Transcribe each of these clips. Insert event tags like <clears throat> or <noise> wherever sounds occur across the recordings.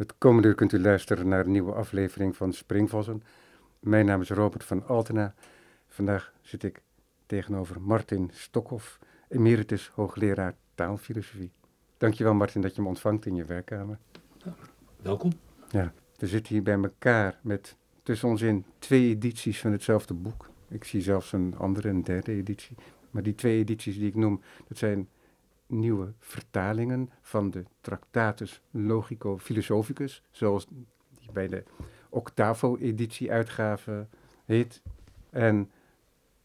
Het komende uur kunt u luisteren naar een nieuwe aflevering van Springvossen. Mijn naam is Robert van Altena. Vandaag zit ik tegenover Martin Stokhoff, emeritus hoogleraar taalfilosofie. Dankjewel Martin dat je me ontvangt in je werkkamer. welkom. Ja, we zitten hier bij elkaar met tussen ons in twee edities van hetzelfde boek. Ik zie zelfs een andere, een derde editie. Maar die twee edities die ik noem, dat zijn nieuwe vertalingen van de Tractatus Logico Philosophicus, zoals die bij de Octavo-editie uitgave heet. En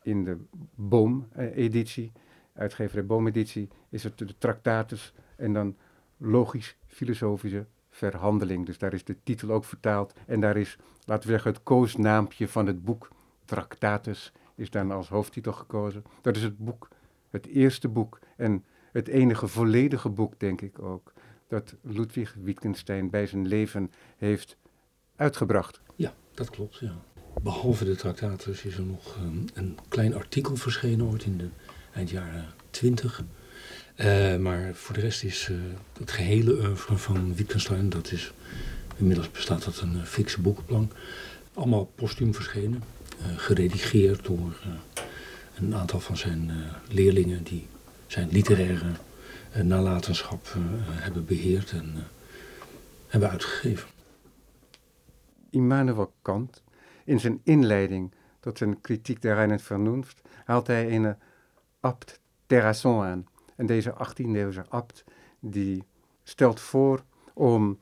in de Boom-editie, uitgeverij Boom-editie, is het de Tractatus en dan logisch-filosofische verhandeling. Dus daar is de titel ook vertaald. En daar is, laten we zeggen, het koosnaampje van het boek Tractatus is dan als hoofdtitel gekozen. Dat is het boek, het eerste boek. En het enige volledige boek, denk ik ook, dat Ludwig Wittgenstein bij zijn leven heeft uitgebracht. Ja, dat klopt, ja. Behalve de tractatus is er nog um, een klein artikel verschenen ooit in de eind jaren twintig. Uh, maar voor de rest is uh, het gehele oeuvre van Wittgenstein, dat is, inmiddels bestaat dat een uh, fikse boekenplank, allemaal postuum verschenen. geredigeerd door een aantal van zijn leerlingen die zijn literaire uh, nalatenschap uh, hebben beheerd en uh, hebben uitgegeven. Immanuel Kant, in zijn inleiding tot zijn kritiek der Reine Vernunft, haalt hij een abt Terrasson aan. En deze 18e-eeuwse abt die stelt voor om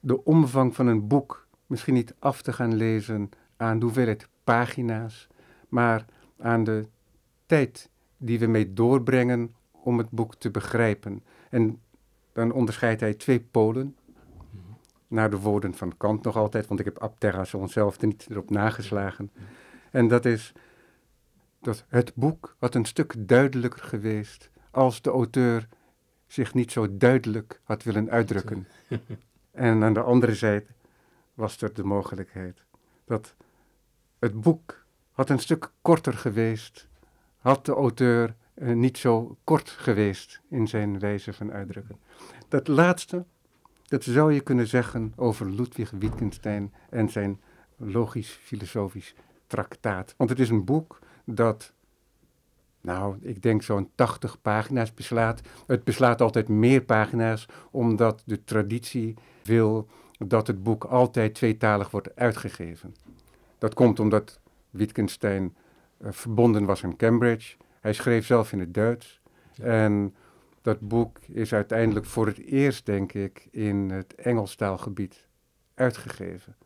de omvang van een boek misschien niet af te gaan lezen aan de hoeveelheid pagina's, maar aan de tijd die we mee doorbrengen om het boek te begrijpen. En dan onderscheidt hij twee polen. Naar de woorden van Kant nog altijd, want ik heb Abterra zelf niet erop nageslagen. En dat is dat het boek had een stuk duidelijker geweest als de auteur zich niet zo duidelijk had willen uitdrukken. <laughs> En aan de andere zijde was er de mogelijkheid dat het boek had een stuk korter geweest, had de auteur uh, niet zo kort geweest in zijn wijze van uitdrukken. Dat laatste, dat zou je kunnen zeggen over Ludwig Wittgenstein en zijn logisch-filosofisch traktaat. Want het is een boek dat, nou, ik denk zo'n 80 pagina's beslaat. Het beslaat altijd meer pagina's, omdat de traditie wil dat het boek altijd tweetalig wordt uitgegeven. Dat komt omdat Wittgenstein verbonden was aan Cambridge hij schreef zelf in het Duits. En dat boek is uiteindelijk voor het eerst, denk ik, in het Engelstaalgebied uitgegeven.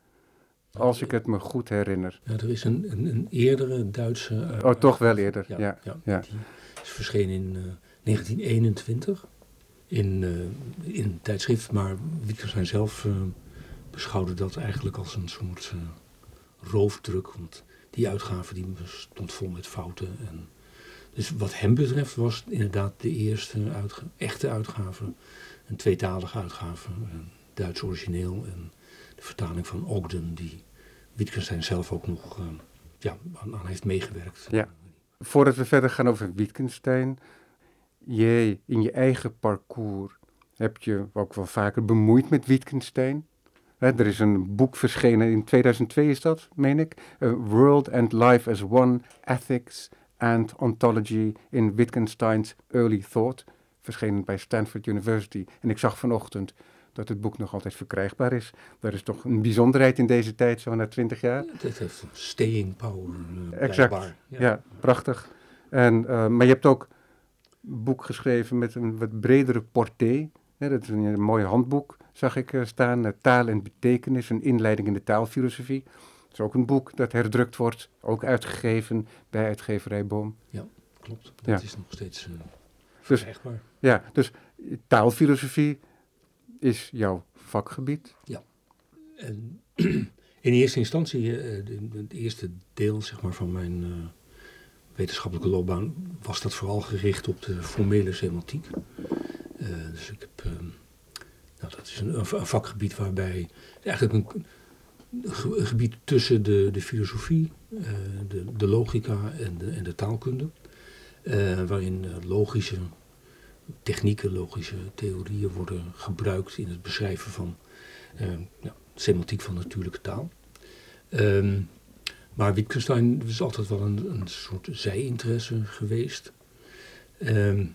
Als ik het me goed herinner. Ja, er is een, een, een eerdere Duitse. Uh, oh, toch wel eerder. Ja, ja, ja, Die is verschenen in uh, 1921 in, uh, in een tijdschrift, maar Wittgenstein zelf beschouwde dat eigenlijk als een soort roofdruk. Want die uitgave die stond vol met fouten en dus wat hem betreft was inderdaad de eerste echte uitgave. Een tweetalige uitgave, een Duits origineel en de vertaling van Ogden, die Wittgenstein zelf ook nog uh, ja, aan, aan, heeft meegewerkt. Ja. Voordat we verder gaan over Wittgenstein, jij in je eigen parcours heb je ook wel vaker bemoeid met Wittgenstein. Er is een boek verschenen in 2002 is dat, meen ik. Uh, World and Life as One, Ethics and Ontology in Wittgenstein's Early Thought, verschenen bij Stanford University. En ik zag vanochtend dat het boek nog altijd verkrijgbaar is. Dat is toch een bijzonderheid in deze tijd, zo na twintig jaar. Ja, dat heeft staying power. Uh, exact, ja. prachtig. En, uh, maar je hebt ook een boek geschreven met een wat bredere portée. Ja, dat is een, een mooi handboek, zag ik uh, staan. taal en betekenis, een inleiding in de taalfilosofie is ook een boek dat herdrukt wordt, ook uitgegeven bij uitgeverij Boom. Ja, klopt. Dat is nog steeds uh, dus, Ja, dus taalfilosofie is jouw vakgebied. Ja. En <clears throat> in eerste instantie, het eerste deel zeg maar, van mijn uh, wetenschappelijke loopbaan, was dat vooral gericht op de formele semantiek. dus ik heb, nou, dat is een, vakgebied waarbij eigenlijk een gebied tussen de, de filosofie, uh, de, de logica en de, en de taalkunde. Uh, waarin logische technieken, logische theorieën worden gebruikt in het beschrijven van semantiek van natuurlijke taal. Ehm, maar Wittgenstein is altijd wel een, een soort zijinteresse geweest. Ehm,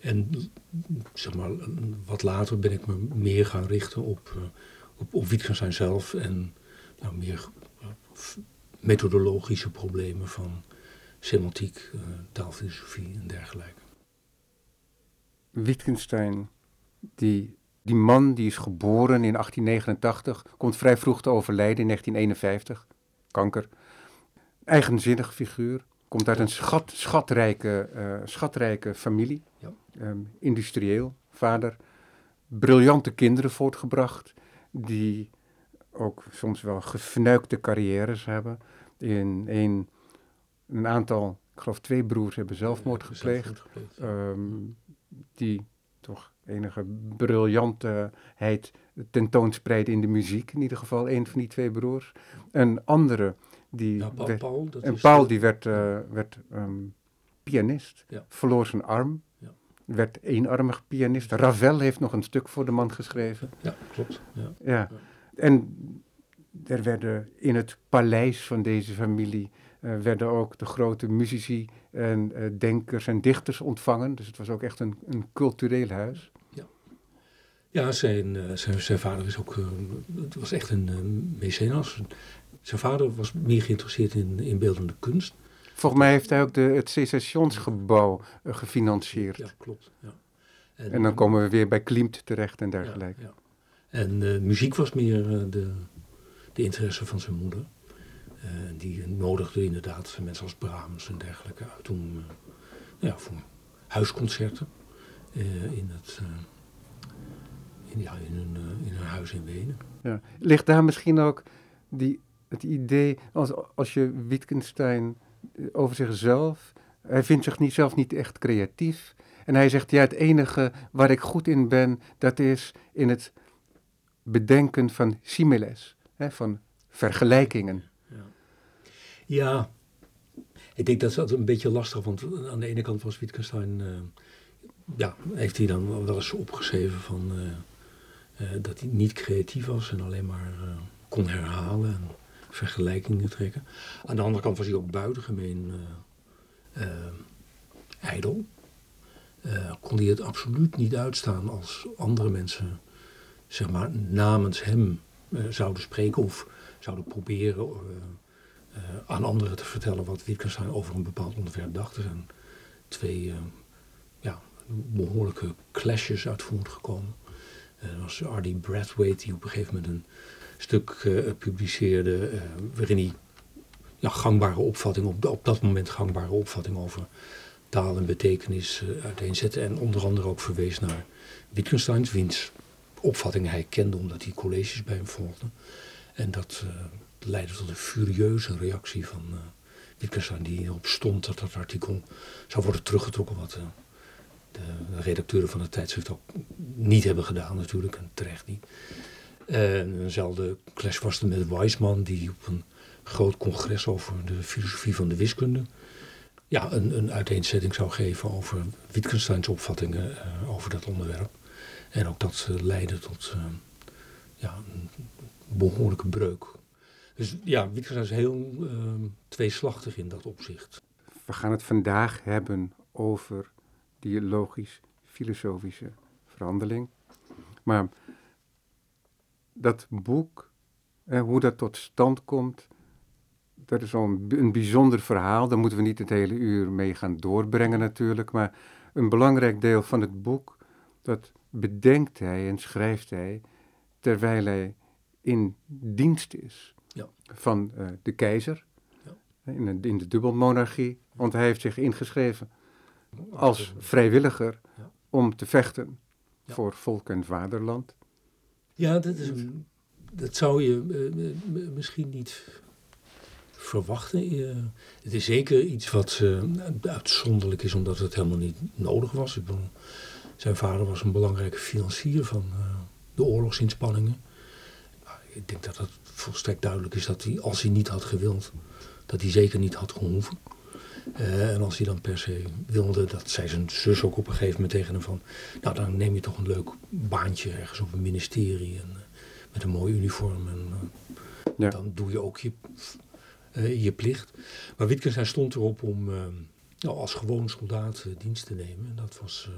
en zeg maar, wat later ben ik me meer gaan richten op, uh, op, op Wittgenstein zelf en nou, meer uh, methodologische problemen van semantiek, uh, taalfilosofie en dergelijke. Wittgenstein, die, die man die is geboren in 1889, komt vrij vroeg te overlijden in 1951, kanker. Eigenzinnig figuur, komt uit een schat, schatrijke, uh, schatrijke familie, ja. um, industrieel, vader. Briljante kinderen voortgebracht, die ook soms wel gefnuikte carrières hebben. In een, een aantal, ik geloof twee broers hebben zelfmoord gepleegd. Um, die toch enige briljantheid tentoonspreiden in de muziek. In ieder geval een van die twee broers. Een andere die ja, Paul, werd, Paul, dat en is Paul die werd, eh, werd ehm, pianist, Ja. verloor zijn arm, Ja. werd eenarmig pianist. Ravel heeft nog een stuk voor de man geschreven. Ja, klopt. Ja. Ja. En er werden in het paleis van deze familie eh, werden ook de grote muzici en eh, denkers en dichters ontvangen. Dus het was ook echt een, een cultureel huis. Ja, zijn, zijn, zijn vader is ook, het was echt een eh, mecenas. Zijn vader was meer geïnteresseerd in, in beeldende kunst. Volgens mij heeft hij ook de, het Secessionsgebouw eh, gefinancierd. Ja, klopt. Ja. En dan komen we weer bij Klimt terecht en dergelijke. Ja, ja. En eh, muziek was meer eh, de, de interesse van zijn moeder. Eh, die nodigde inderdaad mensen als Brahms en dergelijke uit om, eh, ja, voor huisconcerten eh, in, het, eh, in, ja, in, hun, eh, in hun huis in Wenen. Ja. Ligt daar misschien ook die, het idee, als, als je Wittgenstein eh, over zichzelf, hij vindt zich niet, zelf niet echt creatief. En hij zegt, ja, het enige waar ik goed in ben, dat is in het bedenken van similes, hè, van vergelijkingen. Ja, ik denk dat altijd een beetje lastig, want aan de ene kant was Wittgenstein, eh, ja, heeft hij dan wel eens opgeschreven van eh, dat hij niet creatief was en alleen maar kon herhalen en vergelijkingen trekken. Aan de andere kant was hij ook buitengemeen eh, ijdel. Eh, kon hij het absoluut niet uitstaan als andere mensen, zeg maar, namens hem zouden spreken of zouden proberen aan anderen te vertellen wat Wittgenstein over een bepaald onderwerp dacht. Er zijn twee ja, behoorlijke clashes uit voortgekomen. Er was R.D. Brathwaite die op een gegeven moment een stuk eh, publiceerde eh, waarin hij ja, gangbare opvattingen, op, op dat moment gangbare opvattingen over taal en betekenis eh, uiteenzette. En onder andere ook verwees naar Wittgenstein, wiens opvattingen hij kende omdat hij colleges bij hem volgde. En dat leidde tot een furieuze reactie van Wittgenstein die erop stond dat dat artikel zou worden teruggetrokken. Wat de redacteuren van het tijdschrift ook niet hebben gedaan natuurlijk, en terecht niet. En eenzelfde clash was er met Weisman die op een groot congres over de filosofie van de wiskunde ja, een, een uiteenzetting zou geven over Wittgensteins opvattingen eh, over dat onderwerp. En ook dat eh, leidde tot eh, ja, een behoorlijke breuk. Dus ja, Wittgenstein is heel eh, tweeslachtig in dat opzicht. We gaan het vandaag hebben over die logisch-filosofische verhandeling. Maar dat boek, eh, hoe dat tot stand komt, dat is wel een, bijzonder verhaal. Daar moeten we niet het hele uur mee gaan doorbrengen natuurlijk. Maar een belangrijk deel van het boek, dat bedenkt hij en schrijft hij terwijl hij in dienst is Ja. van eh, de keizer. Ja. In, de, in de dubbelmonarchie. Want hij heeft zich ingeschreven als vrijwilliger Ja. om te vechten voor volk en vaderland. Ja, dat, is dat zou je eh, m- misschien niet verwachten. Eh, het is zeker iets wat eh, uitzonderlijk is, omdat het helemaal niet nodig was. Ik zijn vader was een belangrijke financier van eh, de oorlogsinspanningen. Maar ik denk dat het volstrekt duidelijk is dat hij, als hij niet had gewild, dat hij zeker niet had gehoeven. Eh, en als hij dan per se wilde, dat zei zijn zus ook op een gegeven moment tegen hem van... Nou, dan neem je toch een leuk baantje ergens op een ministerie. En, eh, met een mooi uniform. En, ja. Dan doe je ook je, je plicht. Maar Wittgenstein stond erop om nou, als gewoon soldaat dienst te nemen. En dat was,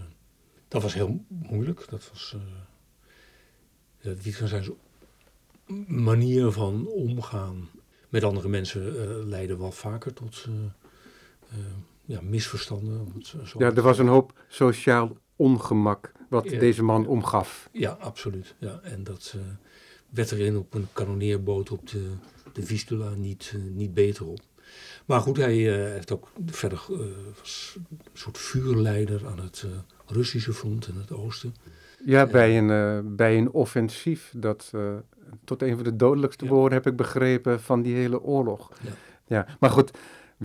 dat was heel moeilijk. Dat was uh, Wittgenstein's manier van omgaan met andere mensen leidde wel vaker tot ja, misverstanden. ja, er was een hoop sociaal ongemak wat deze man omgaf. Ja, absoluut. Ja. En dat werd erin op een kanoneerboot op de, de Vistula niet, niet beter op. Maar goed, hij heeft ook verder was een soort vuurleider aan het Russische front in het oosten. Ja, bij een, bij een offensief dat tot een van de dodelijkste woorden heb ik begrepen van die hele oorlog. Ja. ja. Maar goed,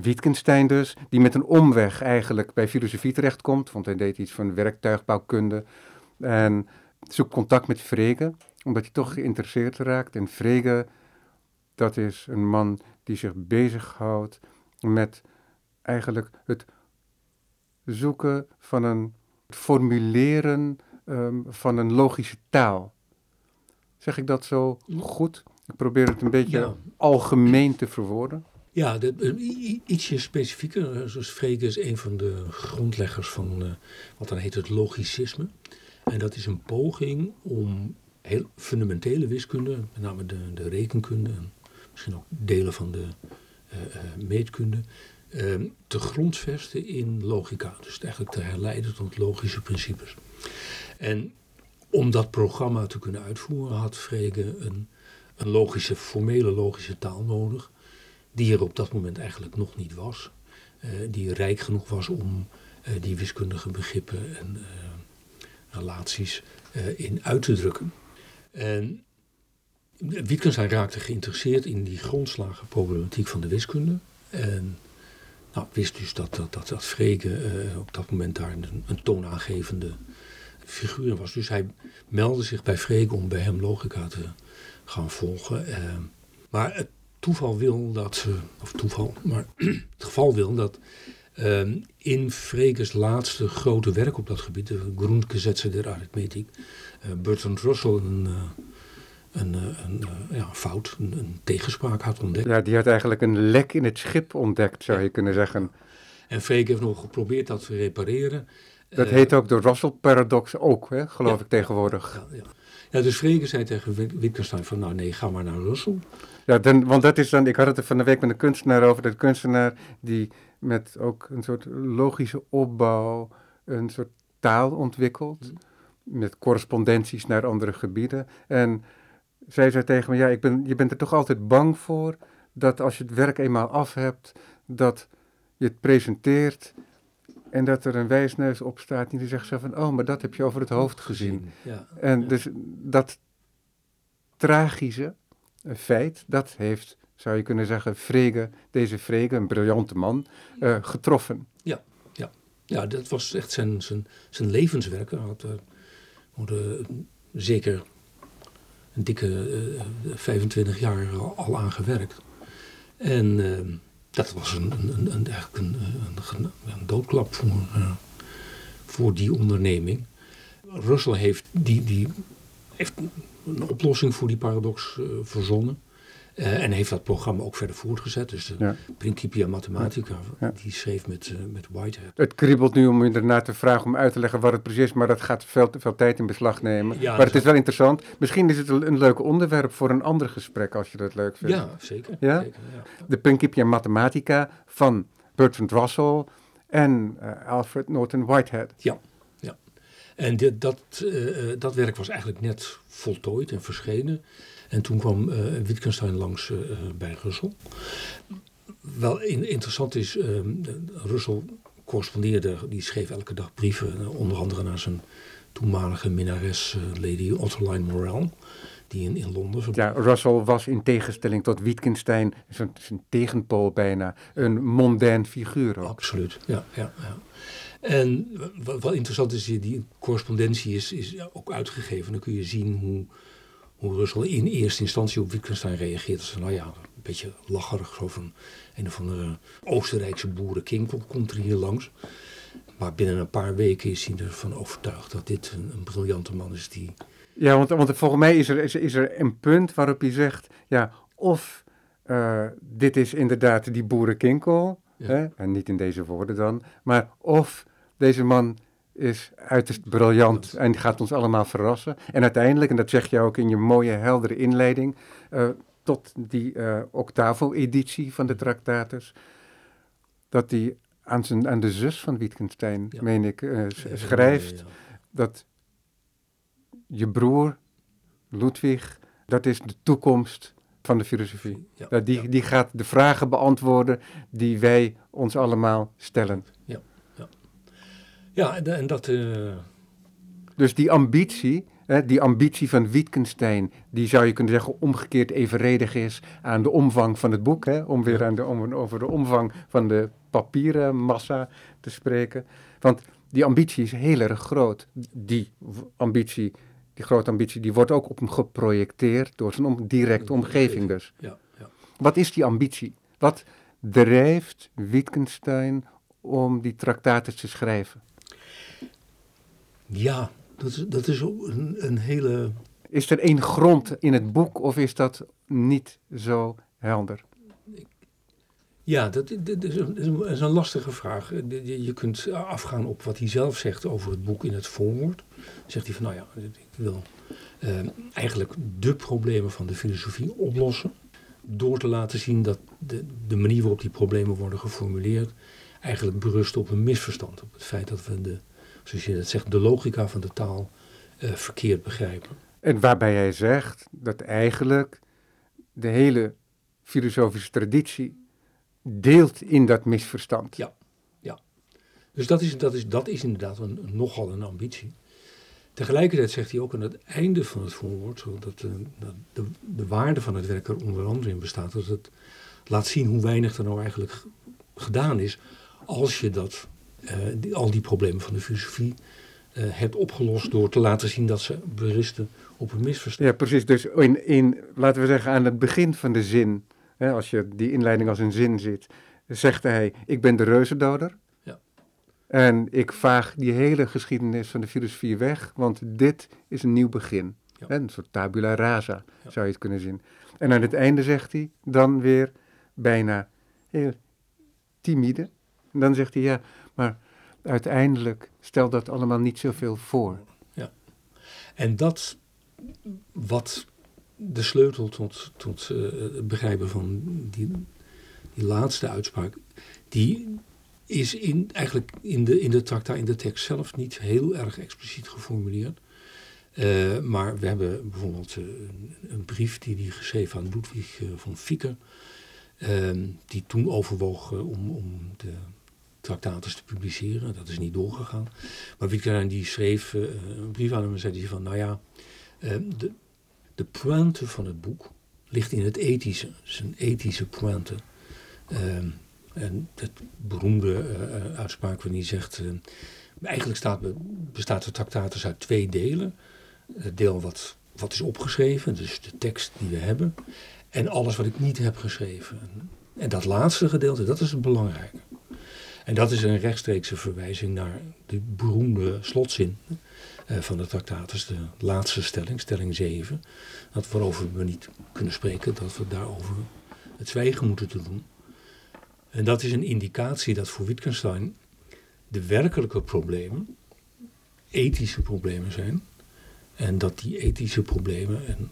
Wittgenstein dus, die met een omweg eigenlijk bij filosofie terechtkomt, want hij deed iets van werktuigbouwkunde. En zoekt contact met Frege, omdat hij toch geïnteresseerd raakt. En Frege, dat is een man die zich bezighoudt met eigenlijk het zoeken van een formuleren um, van een logische taal. Zeg ik dat zo goed? Ik probeer het een beetje algemeen te verwoorden. Ja, de, ietsje specifieker. Zoals Frege is een van de grondleggers van uh, wat dan heet het logicisme. En dat is een poging om heel fundamentele wiskunde, met name de, de rekenkunde en misschien ook delen van de meetkunde, ehm, te grondvesten in logica. Dus eigenlijk te herleiden tot logische principes. En om dat programma te kunnen uitvoeren had Frege een, een logische, formele logische taal nodig, die er op dat moment eigenlijk nog niet was. Uh, die rijk genoeg was om uh, die wiskundige begrippen en uh, relaties in uit te drukken. En Wittgenstein raakte geïnteresseerd in die grondslagenproblematiek van de wiskunde. En nou, wist dus dat, dat, dat, Frege op dat moment daar een, toonaangevende figuur was. Dus hij meldde zich bij Freek om bij hem logica te gaan volgen. Eh, maar toeval wil dat, of toeval, maar <clears throat> het geval wil dat uh, in Freekes laatste grote werk op dat gebied, de Grundgesetze der Arithmetik, uh, Bertrand Russell een, uh, een, een ja, fout, een, een, tegenspraak had ontdekt. Ja, die had eigenlijk een lek in het schip ontdekt, zou je kunnen zeggen. En Freek heeft nog geprobeerd dat te repareren. Dat heet ook de Russell-paradox ook, hè, geloof ik tegenwoordig. Ja, ja. ja, dus Frege zei tegen Wittgenstein van, nou nee, ga maar naar Russell. Ja, dan, want dat is dan, ik had het er van de week met een kunstenaar over, dat kunstenaar die met ook een soort logische opbouw een soort taal ontwikkelt, mm. met correspondenties naar andere gebieden. En zij zei tegen me, ja, ik ben, je bent er toch altijd bang voor dat als je het werk eenmaal af hebt, dat je het presenteert en dat er een wijsneus op staat die zegt zo van, oh, maar dat heb je over het hoofd gezien. Ja, en dus dat tragische feit, dat heeft, zou je kunnen zeggen, Frege, deze Frege, een briljante man, uh, getroffen. Ja, ja. ja, dat was echt zijn, zijn, zijn levenswerk. Hij had er zeker een dikke uh, eh, 25 jaar al aan gewerkt. En ehm, dat was een, een, een, eigenlijk een, een, een doodklap voor, uh, voor die onderneming. Russell heeft, die, die heeft een oplossing voor die paradox uh, verzonnen. Uh, en heeft dat programma ook verder voortgezet. Dus de ja. Principia Mathematica, ja. die schreef met, uh, met Whitehead. Het kriebelt nu om ernaar te vragen om uit te leggen wat het precies is, maar dat gaat veel veel tijd in beslag nemen. Ja, maar het is wel interessant. Misschien is het een leuk onderwerp voor een ander gesprek als je dat leuk vindt. Ja, zeker. Ja? zeker de Principia Mathematica van Bertrand Russell en uh, Alfred Norton Whitehead. Ja. En dit, dat, dat werk was eigenlijk net voltooid en verschenen. En toen kwam uh, Wittgenstein langs uh, bij Russell. Wel in, interessant is, uh, Russell correspondeerde, die schreef elke dag brieven, onder andere naar zijn toenmalige minnares Lady Otterline Morel die in, in Londen Ja, Russell was in tegenstelling tot Wittgenstein, zijn, zijn tegenpool bijna, een mondain figuur. Ook. Absoluut, ja. ja, ja. En wat, interessant is, die correspondentie is, is ook uitgegeven. Dan kun je zien hoe hoe Russell in eerste instantie op Wittgenstein reageert. Als nou ja, een beetje lacherig. Zo van een of andere Oostenrijkse boerenking komt er hier langs. Maar binnen een paar weken is hij ervan overtuigd dat dit een, een briljante man is die Ja, want, want volgens mij is er, is, is er een punt waarop hij zegt, ja, of uh, dit is inderdaad die boerenkinkel, Ja. hè, en niet in deze woorden dan, maar of deze man is uiterst briljant en gaat ons allemaal verrassen. En uiteindelijk, en dat zeg je ook in je mooie, heldere inleiding, eh, tot die eh, octavo-editie van de Tractatus, dat hij aan, zijn, aan de zus van Wittgenstein, Ja. meen ik, eh, schrijft ja, ja. dat je broer, Ludwig, dat is de toekomst van de filosofie. Ja, Dat die, ja. die gaat de vragen beantwoorden die wij ons allemaal stellen. Ja, en, en dat... eh, Dus die ambitie, hè, die ambitie van Wittgenstein, die zou je kunnen zeggen omgekeerd evenredig is aan de omvang van het boek. Hè, om weer Ja. aan de, om, over de omvang van de papieren massa te spreken. Want die ambitie is heel erg groot. Die ambitie, die grote ambitie, die wordt ook op hem geprojecteerd door zijn om, directe omgeving dus. ja, ja. Wat is die ambitie? Wat drijft Wittgenstein om die traktaten te schrijven? ja, dat is, dat is een, een hele... Is er één grond in het boek of is dat niet zo helder? Ja, dat, is, een, is een- lastige vraag. Eh, Je, je kunt afgaan op wat hij zelf zegt over het boek in het voorwoord. Zegt hij van, nou ja, ik wil eh, eigenlijk de problemen van de filosofie oplossen. Door te laten zien dat de, de manier waarop die problemen worden geformuleerd... eigenlijk berust op een misverstand. Op het feit dat we de, zoals je dat zegt, de logica van de taal eh, verkeerd begrijpen. En waarbij hij zegt dat eigenlijk de hele filosofische traditie deelt in dat misverstand. Ja. Dus dat is, dat is, dat is inderdaad een, nogal een ambitie. Tegelijkertijd zegt hij ook aan het einde van het voorwoord, dat, eh, dat de, de waarde van het werk er onder andere in bestaat, dat het laat zien hoe weinig er nou eigenlijk gedaan is als je dat, eh, die- al die problemen van de filosofie eh, hebt opgelost door te laten zien dat ze berusten op een misverstand. Ja, precies. Dus in, in, laten we zeggen, aan het begin van de zin, hè, als je die inleiding als een zin ziet, zegt hij: Ik ben de reuzendoder. Ja. En ik vaag die hele geschiedenis van de filosofie weg, want dit is een nieuw begin. Ja. Hè, Een soort tabula rasa Ja. zou je het kunnen zien. En aan het einde zegt hij dan weer bijna heel timide. En dan zegt hij: Ja, maar uiteindelijk stelt dat allemaal niet zoveel voor. En dat wat de sleutel tot, tot eh, het begrijpen van die, die laatste uitspraak, die is in, eigenlijk in de, in de trakta, in de tekst zelf niet heel erg expliciet geformuleerd. Eh, maar we hebben bijvoorbeeld eh, een, brief die hij geschreven aan Ludwig van Fieke, ehm, die toen overwoog om, om de traktatus te publiceren. Dat is niet doorgegaan. Maar Wittgenstein die schreef een brief aan hem en zei hij van, nou ja, eh, de, de pointe van het boek ligt in het ethische. Zijn ethische pointe. Ehm, en het beroemde eh, eh, uitspraak waarin hij zegt, eh, eigenlijk staat, be- bestaat de Tractatus uit twee delen. Het deel wat, wat is opgeschreven, dus de tekst die we hebben. En alles wat ik niet heb geschreven. En, en dat laatste gedeelte, dat is het belangrijke. En dat is een rechtstreekse verwijzing naar de beroemde slotzin eh, van de Tractatus, de laatste stelling, stelling 7. Dat waarover we niet kunnen spreken, dat we daarover het zwijgen moeten te doen. En dat is een indicatie dat voor Wittgenstein de werkelijke problemen ethische problemen zijn. En dat die ethische problemen en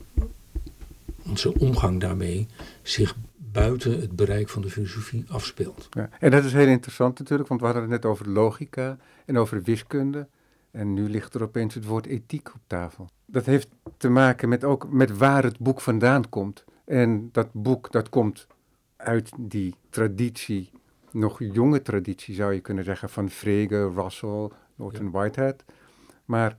onze omgang daarmee zich buiten het bereik van de filosofie afspeelt. Ja, en dat is heel interessant natuurlijk, want we hadden het net over logica en over wiskunde. En nu ligt er opeens het woord ethiek op tafel. Dat heeft te maken met ook met waar het boek vandaan komt. En dat boek dat komt uit die traditie, nog jonge traditie zou je kunnen zeggen, van Frege, Russell, Norton Whitehead. Maar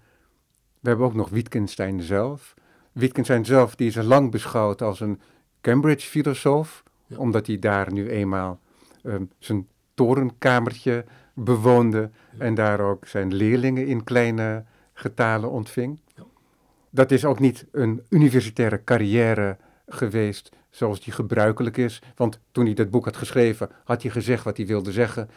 we hebben ook nog Wittgenstein zelf. Wittgenstein zelf die is lang beschouwd als een Cambridge-filosoof, Ja. omdat hij daar nu eenmaal ehm, zijn torenkamertje bewoonde en daar ook zijn leerlingen in kleine getalen ontving. Ja. Dat is ook niet een universitaire carrière geweest zoals die gebruikelijk is, want toen hij dat boek had geschreven, had hij gezegd wat hij wilde zeggen,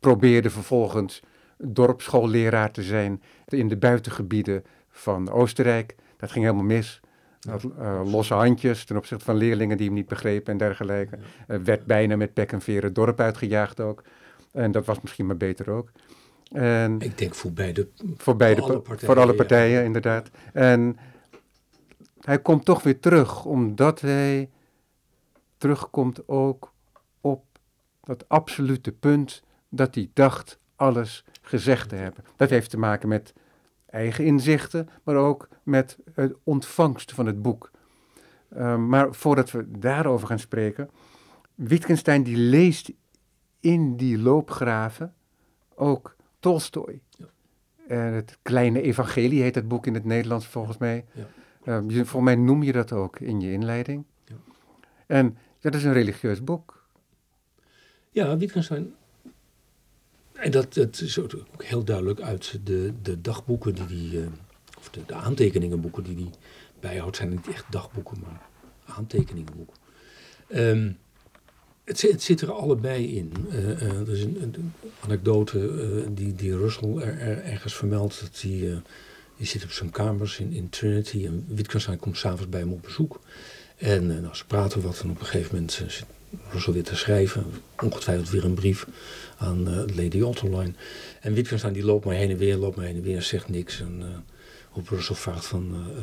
probeerde vervolgens dorpsschoolleraar te zijn in de buitengebieden van Oostenrijk. dat ging helemaal mis. Had uh, losse handjes ten opzichte van leerlingen die hem niet begrepen en dergelijke. Uh, werd bijna met pek en veren het dorp uitgejaagd ook. En dat was misschien maar beter ook. En ik denk voor beide, voor, beide, voor alle partijen, voor alle partijen inderdaad. En hij komt toch weer terug, omdat hij terugkomt ook op dat absolute punt dat hij dacht alles gezegd te hebben. Dat heeft te maken met eigen inzichten, maar ook met het ontvangst van het boek. Uh, maar voordat we daarover gaan spreken, Wittgenstein die leest in die loopgraven ook Tolstoy. Ja. En het Kleine Evangelie heet het boek in het Nederlands volgens mij. Ja. Uh, je, volgens mij noem je dat ook in je inleiding. Ja. En dat is een religieus boek. Ja, Wittgenstein en dat, dat is ook heel duidelijk uit de, de dagboeken die hij, uh, of de, de, aantekeningenboeken die hij bijhoudt, zijn niet echt dagboeken, maar aantekeningenboeken. Um, het, zit er allebei in. Uh, er is een, anekdote die, die Russell er, er, ergens vermeldt. Dat hij, die zit op zijn kamers in, in Trinity en Wittgenstein komt s'avonds bij hem op bezoek. En nou, ze praten wat en op een gegeven moment zit Russell weer te schrijven. Ongetwijfeld weer een brief aan uh, Lady Otterline. En Wittgenstein die loopt maar heen en weer, loopt maar heen en weer, zegt niks. En uh, op vraagt van uh,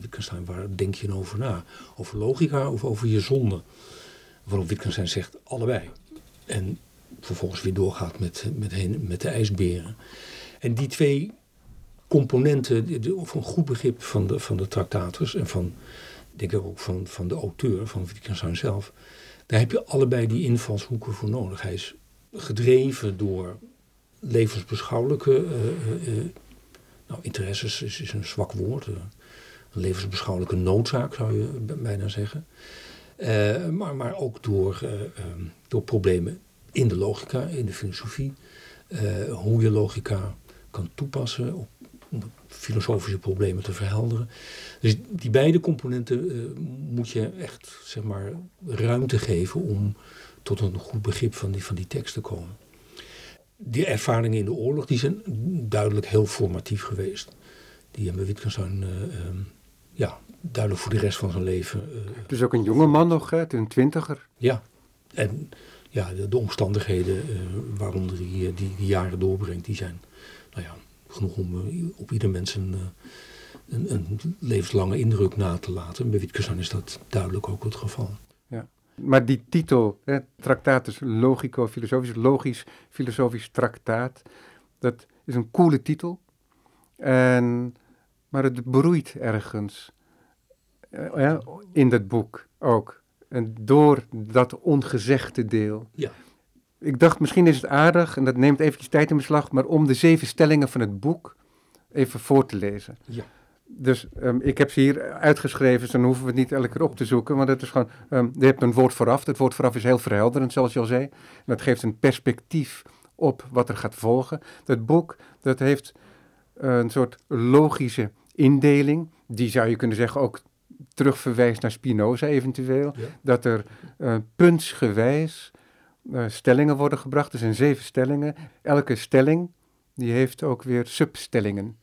Wittgenstein, waar denk je nou over na? Over logica of over je zonde? Waarop Wittgenstein zegt, allebei. En vervolgens weer doorgaat met, met, heen, met de ijsberen. En die twee componenten, of een goed begrip van de, van de tractators en van, denk ik ook van, van de auteur, van Wittgenstein zelf, daar heb je allebei die invalshoeken voor nodig. Hij is gedreven door levensbeschouwelijke uh, uh, nou, interesses, is, een zwak woord. een levensbeschouwelijke noodzaak zou je bijna zeggen. maar, maar ook door, ehm, door problemen in de logica, in de filosofie. hoe je logica kan toepassen op, filosofische problemen te verhelderen. Dus die beide componenten moet je echt zeg maar, ruimte geven om tot een goed begrip van die, van die tekst te komen. Die ervaringen in de oorlog die zijn duidelijk heel formatief geweest. Die hebben Wittgenstein uh, ja, duidelijk voor de rest van zijn leven. Uh, dus ook een jonge man nog, hè, een twintiger. Ja, en ja, de, de omstandigheden uh, waaronder hij die, die, jaren doorbrengt, die zijn nou ja, genoeg om op ieder mens een, een, een, levenslange indruk na te laten. Bij Wittgenstein is dat duidelijk ook het geval. Maar die titel, hè, Tractatus Logico-Filosofisch, logisch filosofisch traktaat, dat is een coole titel. En, maar het broeit ergens uh, in dat boek ook. En door dat ongezegde deel. Ja. Ik dacht, misschien is het aardig, en dat neemt eventjes tijd in beslag, maar om de zeven stellingen van het boek even voor te lezen. Ja dus um, ik heb ze hier uitgeschreven, dus dan hoeven we het niet elke keer op te zoeken. Want het is gewoon, um, je hebt een woord vooraf. Het woord vooraf is heel verhelderend, zoals je al zei. En dat geeft een perspectief op wat er gaat volgen. Dat boek, dat heeft uh, een soort logische indeling. Die zou je kunnen zeggen ook terugverwijst naar Spinoza eventueel. Ja. Dat er uh, puntsgewijs uh, stellingen worden gebracht. Er zijn zeven stellingen. Elke stelling, die heeft ook weer substellingen.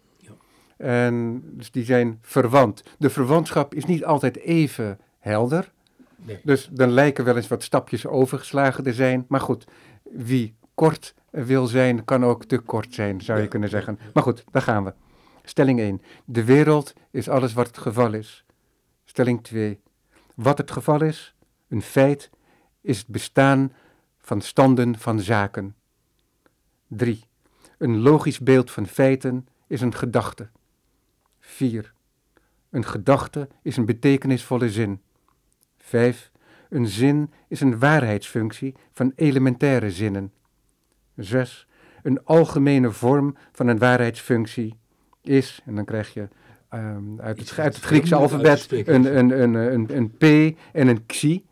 En dus die zijn verwant. De verwantschap is niet altijd even helder. Nee. Dus dan lijken wel eens wat stapjes overgeslagen te zijn. Maar goed, wie kort wil zijn, kan ook te kort zijn, zou je kunnen zeggen. Maar goed, daar gaan we. Stelling 1. De wereld is alles wat het geval is. Stelling 2. Wat het geval is, een feit, is het bestaan van standen van zaken. 3. Een logisch beeld van feiten is een gedachte. 4. Een gedachte is een betekenisvolle zin. 5. Een zin is een waarheidsfunctie van elementaire zinnen. 6. Een algemene vorm van een waarheidsfunctie is, en dan krijg je um, uit, het, uit, het, Griekse alfabet een, een, een, een, een P en een Xi.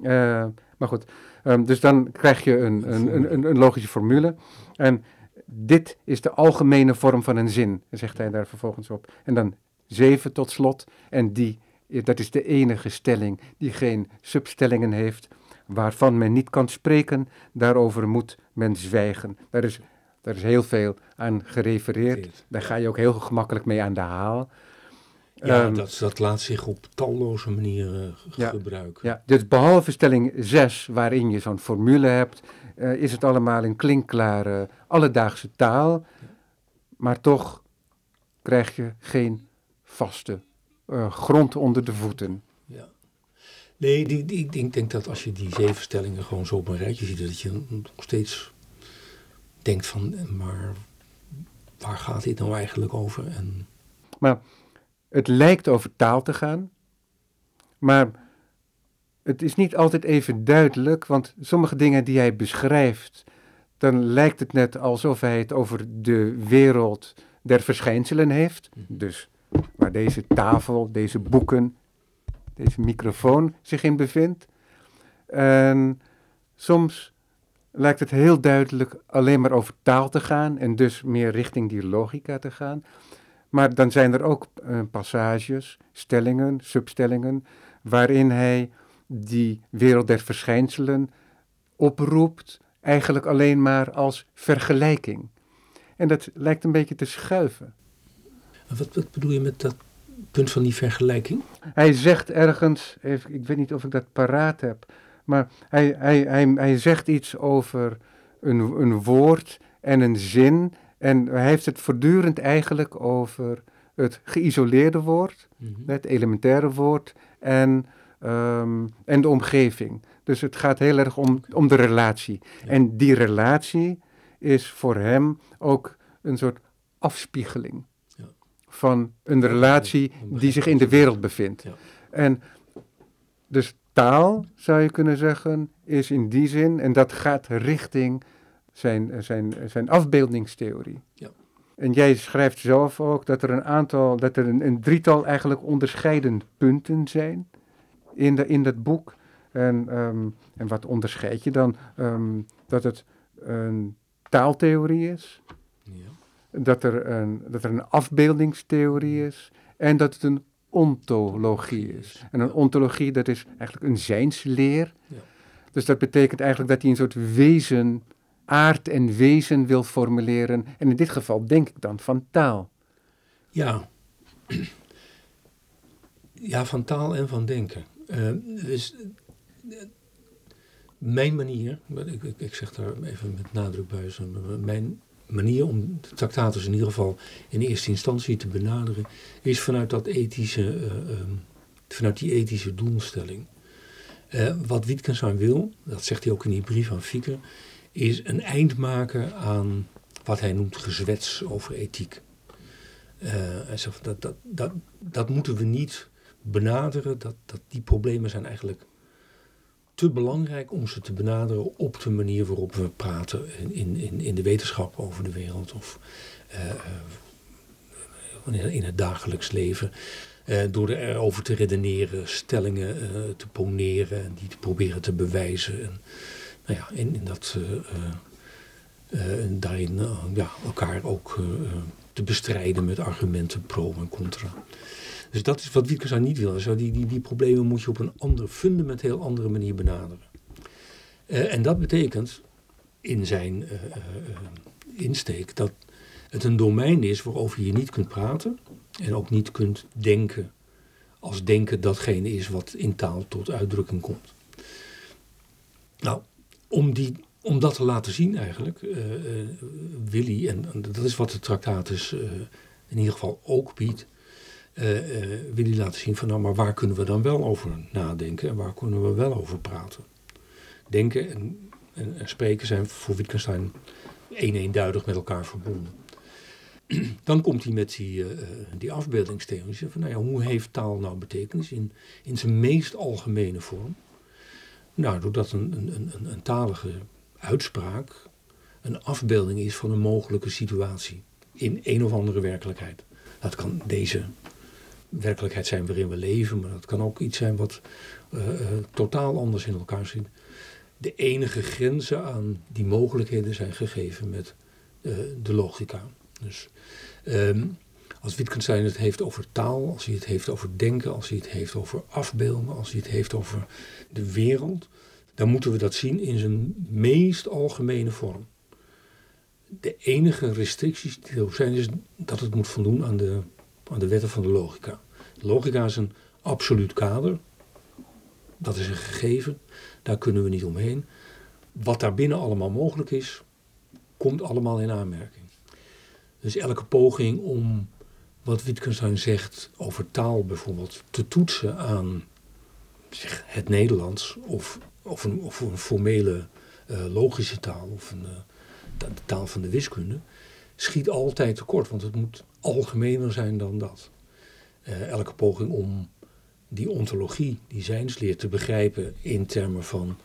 Uh, maar goed, um, dus dan krijg je een, een, een, een logische formule. En dit is de algemene vorm van een zin, zegt hij daar vervolgens op. En dan zeven tot slot, en die, dat is de enige stelling die geen substellingen heeft, waarvan men niet kan spreken, daarover moet men zwijgen. Daar is, daar is heel veel aan gerefereerd, daar ga je ook heel gemakkelijk mee aan de haal. Ja, Ehm, dat, dat laat zich op talloze manieren Ja. gebruiken. Ja, dus behalve stelling 6, waarin je zo'n formule hebt, eh, is het allemaal in klinkklare alledaagse taal. Maar toch krijg je geen vaste eh, grond onder de voeten. Ja. Nee, die, die, ik denk, denk dat als je die zeven stellingen gewoon zo op een rijtje ziet, dat je nog steeds denkt van, eh, maar waar gaat dit nou eigenlijk over? En Maar het lijkt over taal te gaan, maar het is niet altijd even duidelijk, want sommige dingen die hij beschrijft, dan lijkt het net alsof hij het over de wereld der verschijnselen heeft. Dus waar deze tafel, deze boeken, deze microfoon zich in bevindt. En soms lijkt het heel duidelijk alleen maar over taal te gaan en dus meer richting die logica te gaan. Maar dan zijn er ook eh, passages, stellingen, substellingen, waarin hij die wereld der verschijnselen oproept, eigenlijk alleen maar als vergelijking. En dat lijkt een beetje te schuiven. wat, wat bedoel je met dat punt van die vergelijking? Hij zegt ergens, even, ik weet niet of ik dat paraat heb, maar hij, hij, hij, hij zegt iets over een, een woord en een zin. En hij heeft het voortdurend eigenlijk over het geïsoleerde woord, Mhm. het elementaire woord en, ehm, en de omgeving. Dus het gaat heel erg om, om de relatie. Ja. En die relatie is voor hem ook een soort afspiegeling Ja. van een relatie die zich in de wereld bevindt. Ja. En dus taal, zou je kunnen zeggen, is in die zin, en dat gaat richting zijn, zijn, zijn afbeeldingstheorie. Ja. En jij schrijft zelf ook dat er een aantal, dat er een, een drietal eigenlijk onderscheidende punten zijn in, de, in dat boek. En, ehm, en wat onderscheid je dan? Ehm, dat het een taaltheorie is, Ja. dat er een, dat er een afbeeldingstheorie is en dat het een ontologie is. En een ontologie, dat is eigenlijk een zijnsleer. Ja. Dus dat betekent eigenlijk dat hij een soort wezen, aard en wezen wil formuleren. En in dit geval denk ik dan van taal. Ja. Ja, van taal en van denken. Eh, dus eh, mijn manier, ik, ik, ik zeg daar even met nadruk bij, mijn manier om de tractatus in ieder geval in eerste instantie te benaderen, is vanuit dat ethische, eh, ehm, vanuit die ethische doelstelling. Wat Wittgenstein wil, dat zegt hij ook in die brief aan Fieke, is een eind maken aan wat hij noemt gezwets over ethiek. Eh, hij zegt dat, dat, dat, dat moeten we niet benaderen. Dat, dat die problemen zijn eigenlijk te belangrijk om ze te benaderen op de manier waarop we praten in, in, in, de wetenschap over de wereld of eh, eh, in, het dagelijks leven. Eh, door erover te redeneren, stellingen te poneren en die te proberen te bewijzen. En, nou ja, in, in dat, eh, eh, eh, en daarin ja, elkaar ook te bestrijden met argumenten pro en contra. Dus dat is wat Wittgenstein niet wil. Zo die, die, die problemen moet je op een andere, fundamenteel andere manier benaderen. En dat betekent in zijn insteek dat het een domein is waarover je niet kunt praten en ook niet kunt denken als denken datgene is wat in taal tot uitdrukking komt. Nou, om, die, om dat te laten zien eigenlijk, eh, Willy, en, dat is wat de tractatus eh, in ieder geval ook biedt, Willy laten zien van nou, maar waar kunnen we dan wel over nadenken en waar kunnen we wel over praten. Denken en, en, en spreken zijn voor Wittgenstein een eenduidig met elkaar verbonden. <clears throat> Dan komt hij met die, eh, die afbeeldingstheorie. Van, nou ja, hoe heeft taal nou betekenis in, in zijn meest algemene vorm? Nou, doordat een, een, een, een talige uitspraak een afbeelding is van een mogelijke situatie in een of andere werkelijkheid. Dat kan deze werkelijkheid zijn waarin we leven, maar dat kan ook iets zijn wat eh, eh, totaal anders in elkaar zit. De enige grenzen aan die mogelijkheden zijn gegeven met eh, de logica. Dus ehm, als Wittgenstein het heeft over taal, als hij het heeft over denken, als hij het heeft over afbeelden, als hij het heeft over de wereld, dan moeten we dat zien in zijn meest algemene vorm. De enige restricties die er zijn is dat het moet voldoen aan de, aan de wetten van de logica. Logica is een absoluut kader. Dat is een gegeven. Daar kunnen we niet omheen. Wat daarbinnen allemaal mogelijk is, komt allemaal in aanmerking. Dus elke poging om wat Wittgenstein zegt over taal bijvoorbeeld te toetsen aan het Nederlands of, of, een, of een formele uh, logische taal of een, uh, de taal van de wiskunde, schiet altijd tekort, want het moet algemener zijn dan dat. Uh, elke poging om die ontologie, die zijnsleer te begrijpen in termen van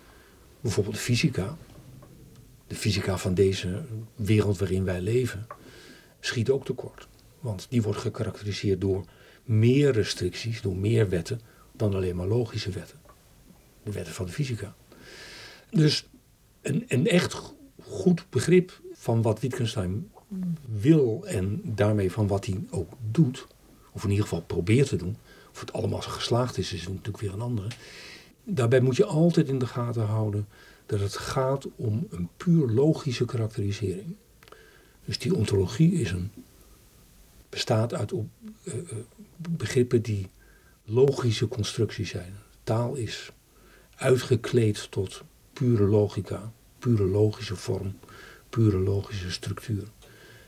bijvoorbeeld fysica, de fysica van deze wereld waarin wij leven, schiet ook tekort. Want die wordt gekarakteriseerd door meer restricties, door meer wetten dan alleen maar logische wetten. De wetten van de fysica. Dus een, een echt goed begrip van wat Wittgenstein wil en daarmee van wat hij ook doet, of in ieder geval probeert te doen, of het allemaal geslaagd is, is natuurlijk weer een andere. Daarbij moet je altijd in de gaten houden dat het gaat om een puur logische karakterisering. Dus die ontologie is een, bestaat uit op, uh, begrippen die logische constructies zijn. Taal is uitgekleed tot pure logica, pure logische vorm, pure logische structuur.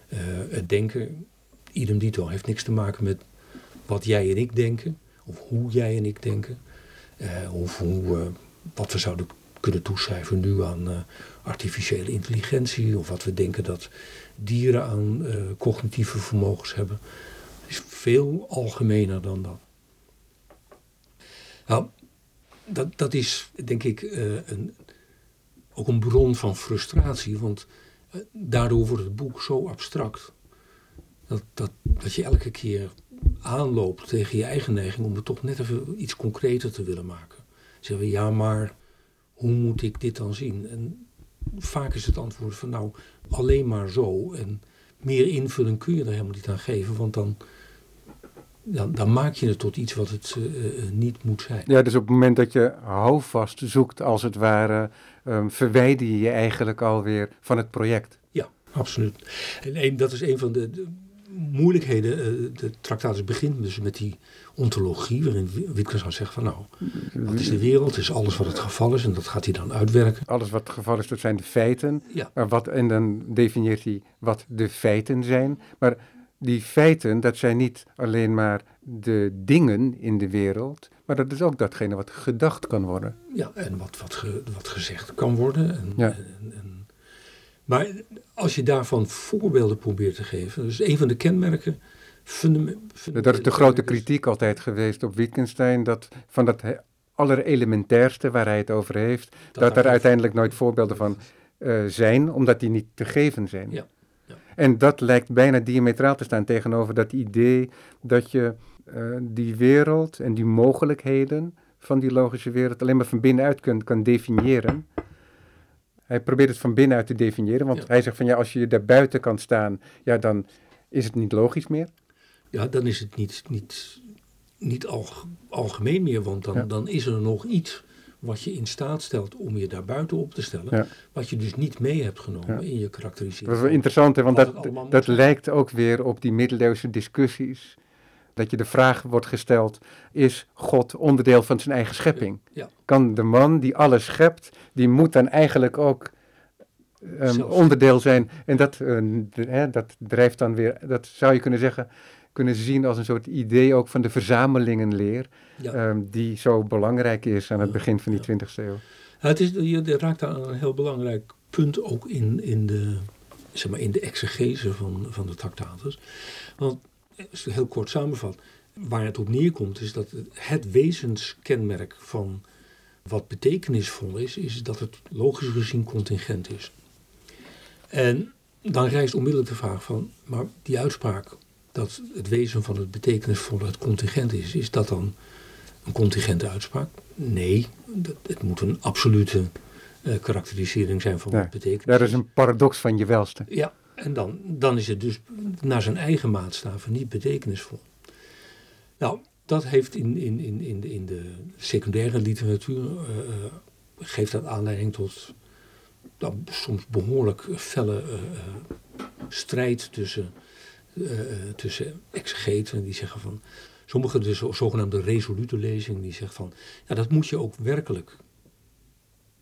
Uh, het denken, idem dito, heeft niks te maken met wat jij en ik denken, of hoe jij en ik denken, of hoe, wat we zouden kunnen toeschrijven nu aan artificiële intelligentie, of wat we denken dat dieren aan uh, cognitieve vermogens hebben. Het is veel algemener dan dat. Nou, dat, dat is denk ik uh, een, ook een bron van frustratie, want daardoor wordt het boek zo abstract. Dat, dat, dat je elke keer aanloopt tegen je eigen neiging om het toch net even iets concreter te willen maken. Zeggen we, ja, maar hoe moet ik dit dan zien? En vaak is het antwoord van nou, alleen maar zo. En meer invulling kun je er helemaal niet aan geven, want dan, dan, dan maak je het tot iets wat het uh, niet moet zijn. Ja, dus op het moment dat je houvast zoekt, als het ware, um, verwijder je je eigenlijk alweer van het project. Ja, absoluut. En dat is een van de, de moeilijkheden. Uh, de tractatus begint dus met die ontologie, waarin Wittgenstein zegt van nou, wat is de wereld, is alles wat het geval is en dat gaat hij dan uitwerken. Alles wat het geval is, dat zijn de feiten. Ja. Maar wat, en dan definieert hij wat de feiten zijn. Maar die feiten, dat zijn niet alleen maar de dingen in de wereld, maar dat is ook datgene wat gedacht kan worden. Ja, en wat, wat, ge, wat gezegd kan worden. En, Ja. en, en- maar als je daarvan voorbeelden probeert te geven, dus een van de kenmerken. Dat is de grote kritiek altijd geweest op Wittgenstein, dat van dat allerelementairste waar hij het over heeft, dat, er uiteindelijk nooit voorbeelden van eh, zijn, omdat die niet te geven zijn. Ja, ja. En dat lijkt bijna diametraal te staan tegenover dat idee dat je eh, die wereld en die mogelijkheden van die logische wereld alleen maar van binnenuit kunt kan definiëren. Hij probeert het van binnenuit te definiëren, want Ja. hij zegt van ja, als je daar buiten kan staan, ja, dan is het niet logisch meer. Ja, dan is het niet, niet, niet alg- algemeen meer, want dan, Ja. dan is er nog iets wat je in staat stelt om je daar buiten op te stellen. Ja. Wat je dus niet mee hebt genomen in je karakterisering. Dat is wel interessant, hè, want dat, dat lijkt ook weer op die middeleeuwse discussies. Dat je de vraag wordt gesteld, is God onderdeel van zijn eigen schepping? Ja. Kan de man die alles schept, die moet dan eigenlijk ook ehm, onderdeel zijn? En dat, eh, hè, dat drijft dan weer, dat zou je kunnen zeggen, kunnen zien als een soort idee ook van de verzamelingenleer, Ja. ehm, die zo belangrijk is aan het begin van die ja. 20e eeuw. Het is, je raakt aan een heel belangrijk punt ook in, in, de, zeg maar, in de exegese van, van de tractatus. Want, heel kort samenvat, waar het op neerkomt is dat het, het wezenskenmerk van wat betekenisvol is, is dat het logisch gezien contingent is. En dan rijst onmiddellijk de vraag van, maar die uitspraak dat het wezen van het betekenisvolle het contingent is, is dat dan een contingente uitspraak? Nee, dat, het moet een absolute eh, karakterisering zijn van Ja. wat betekenis Ja, dat is een paradox van je welste. ja, en dan, dan is het dus naar zijn eigen maatstaven niet betekenisvol. Nou, dat heeft in, in, in, in, de, in de secundaire literatuur, eh, eh, geeft dat aanleiding tot nou, soms behoorlijk felle eh, strijd tussen, eh, tussen exegeten die zeggen van, sommige de zogenaamde resolute lezing die zegt van, ja, dat moet je ook werkelijk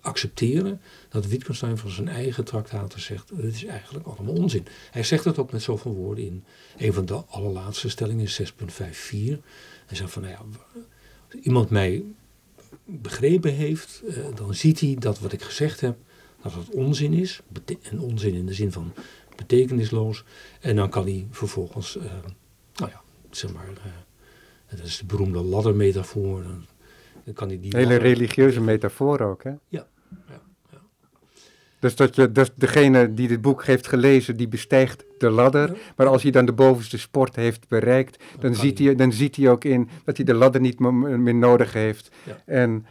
accepteren dat Wittgenstein van zijn eigen traktaten zegt, dit is eigenlijk allemaal onzin. Hij zegt het ook met zoveel woorden in een van de allerlaatste stellingen, 6.54. Hij zegt van, nou ja, als iemand mij begrepen heeft, eh, dan ziet hij dat wat ik gezegd heb, dat het onzin is. En onzin in de zin van betekenisloos. En dan kan hij vervolgens, uh, nou ja, zeg maar, uh, dat is de beroemde laddermetafoor. Dan kan hij die Hele religieuze metafoor ook, hè? Ja, ja. Dus, dat je, dus degene die dit boek heeft gelezen, die bestijgt de ladder. Maar als hij dan de bovenste sport heeft bereikt, dan, ziet, hij, dan ziet hij ook in dat hij de ladder niet meer nodig heeft. En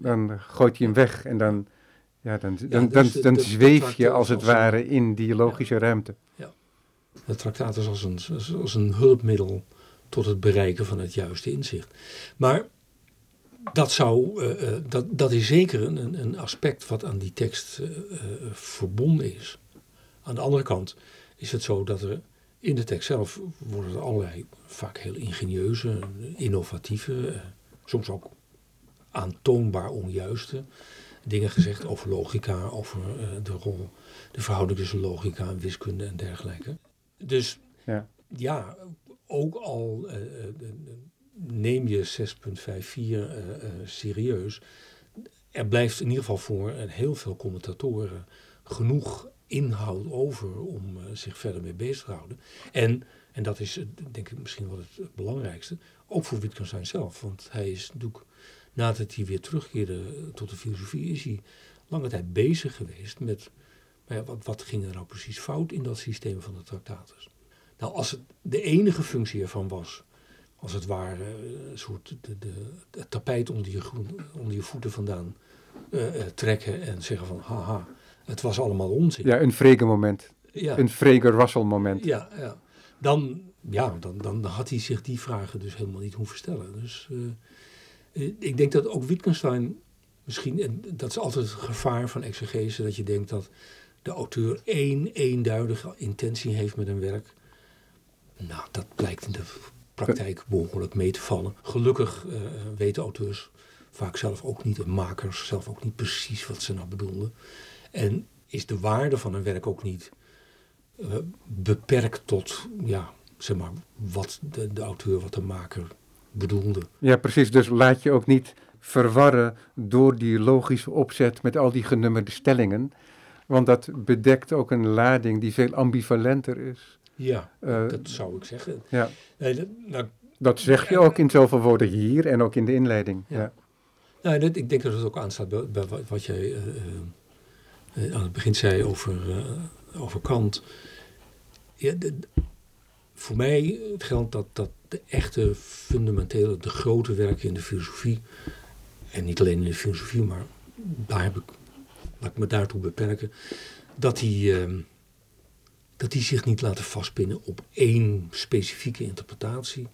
dan gooit hij hem weg en dan, ja, dan, dan, dus dan, zweef je als het ware in die logische ruimte. Ja. Het traktaat is als een, als een hulpmiddel tot het bereiken van het juiste inzicht. Maar dat, zou, uh, dat, dat is zeker een, een aspect wat aan die tekst uh, verbonden is. Aan de andere kant is het zo dat er in de tekst zelf worden er allerlei vaak heel ingenieuze, innovatieve, soms ook aantoonbaar onjuiste dingen gezegd over logica, over de rol, de verhouding tussen logica en wiskunde en dergelijke. Dus ja, ja ook al neem je 6.54 uh, uh, serieus. Er blijft in ieder geval voor heel veel commentatoren genoeg inhoud over om uh, zich verder mee bezig te houden. En, en dat is denk ik misschien wel het belangrijkste, ook voor Wittgenstein zelf. Want hij is natuurlijk, nadat hij weer terugkeerde tot de filosofie, is hij lange tijd bezig geweest met ja, wat, wat ging er nou precies fout in dat systeem van de tractatus. Nou, als het de enige functie ervan was als het ware een soort de, de, het tapijt onder je, onder je voeten vandaan uh, uh, trekken en zeggen van haha, het was allemaal onzin. Ja, een vrege moment. Ja. Een vrege Russell moment. Ja, ja. Dan, ja dan, dan had hij zich die vragen dus helemaal niet hoeven stellen. Dus uh, ik denk dat ook Wittgenstein misschien, en dat is altijd het gevaar van exegese, dat je denkt dat de auteur één eenduidige intentie heeft met een werk. Nou, dat blijkt in de praktijk behoorlijk mee te vallen. Gelukkig uh, weten auteurs vaak zelf ook niet, de makers zelf ook niet precies wat ze nou bedoelden. En is de waarde van een werk ook niet uh, beperkt tot, ja, zeg maar, wat de, de auteur, wat de maker bedoelde. Ja, precies. Dus laat je ook niet verwarren door die logische opzet met al die genummerde stellingen. Want dat bedekt ook een lading die veel ambivalenter is. Ja, uh, dat zou ik zeggen. Ja. Nee, dat, nou, dat zeg je ook in zoveel woorden hier en ook in de inleiding. Ja. ja. Nou, dat, ik denk dat het ook aanstaat bij, bij wat jij uh, uh, aan het begin zei over, over Kant. Ja, de, voor mij geldt dat, dat de echte fundamentele, de grote werken in de filosofie, en niet alleen in de filosofie, maar daar heb ik, laat ik me daartoe beperken, dat die ehm, dat die zich niet laten vastpinnen op één specifieke interpretatie.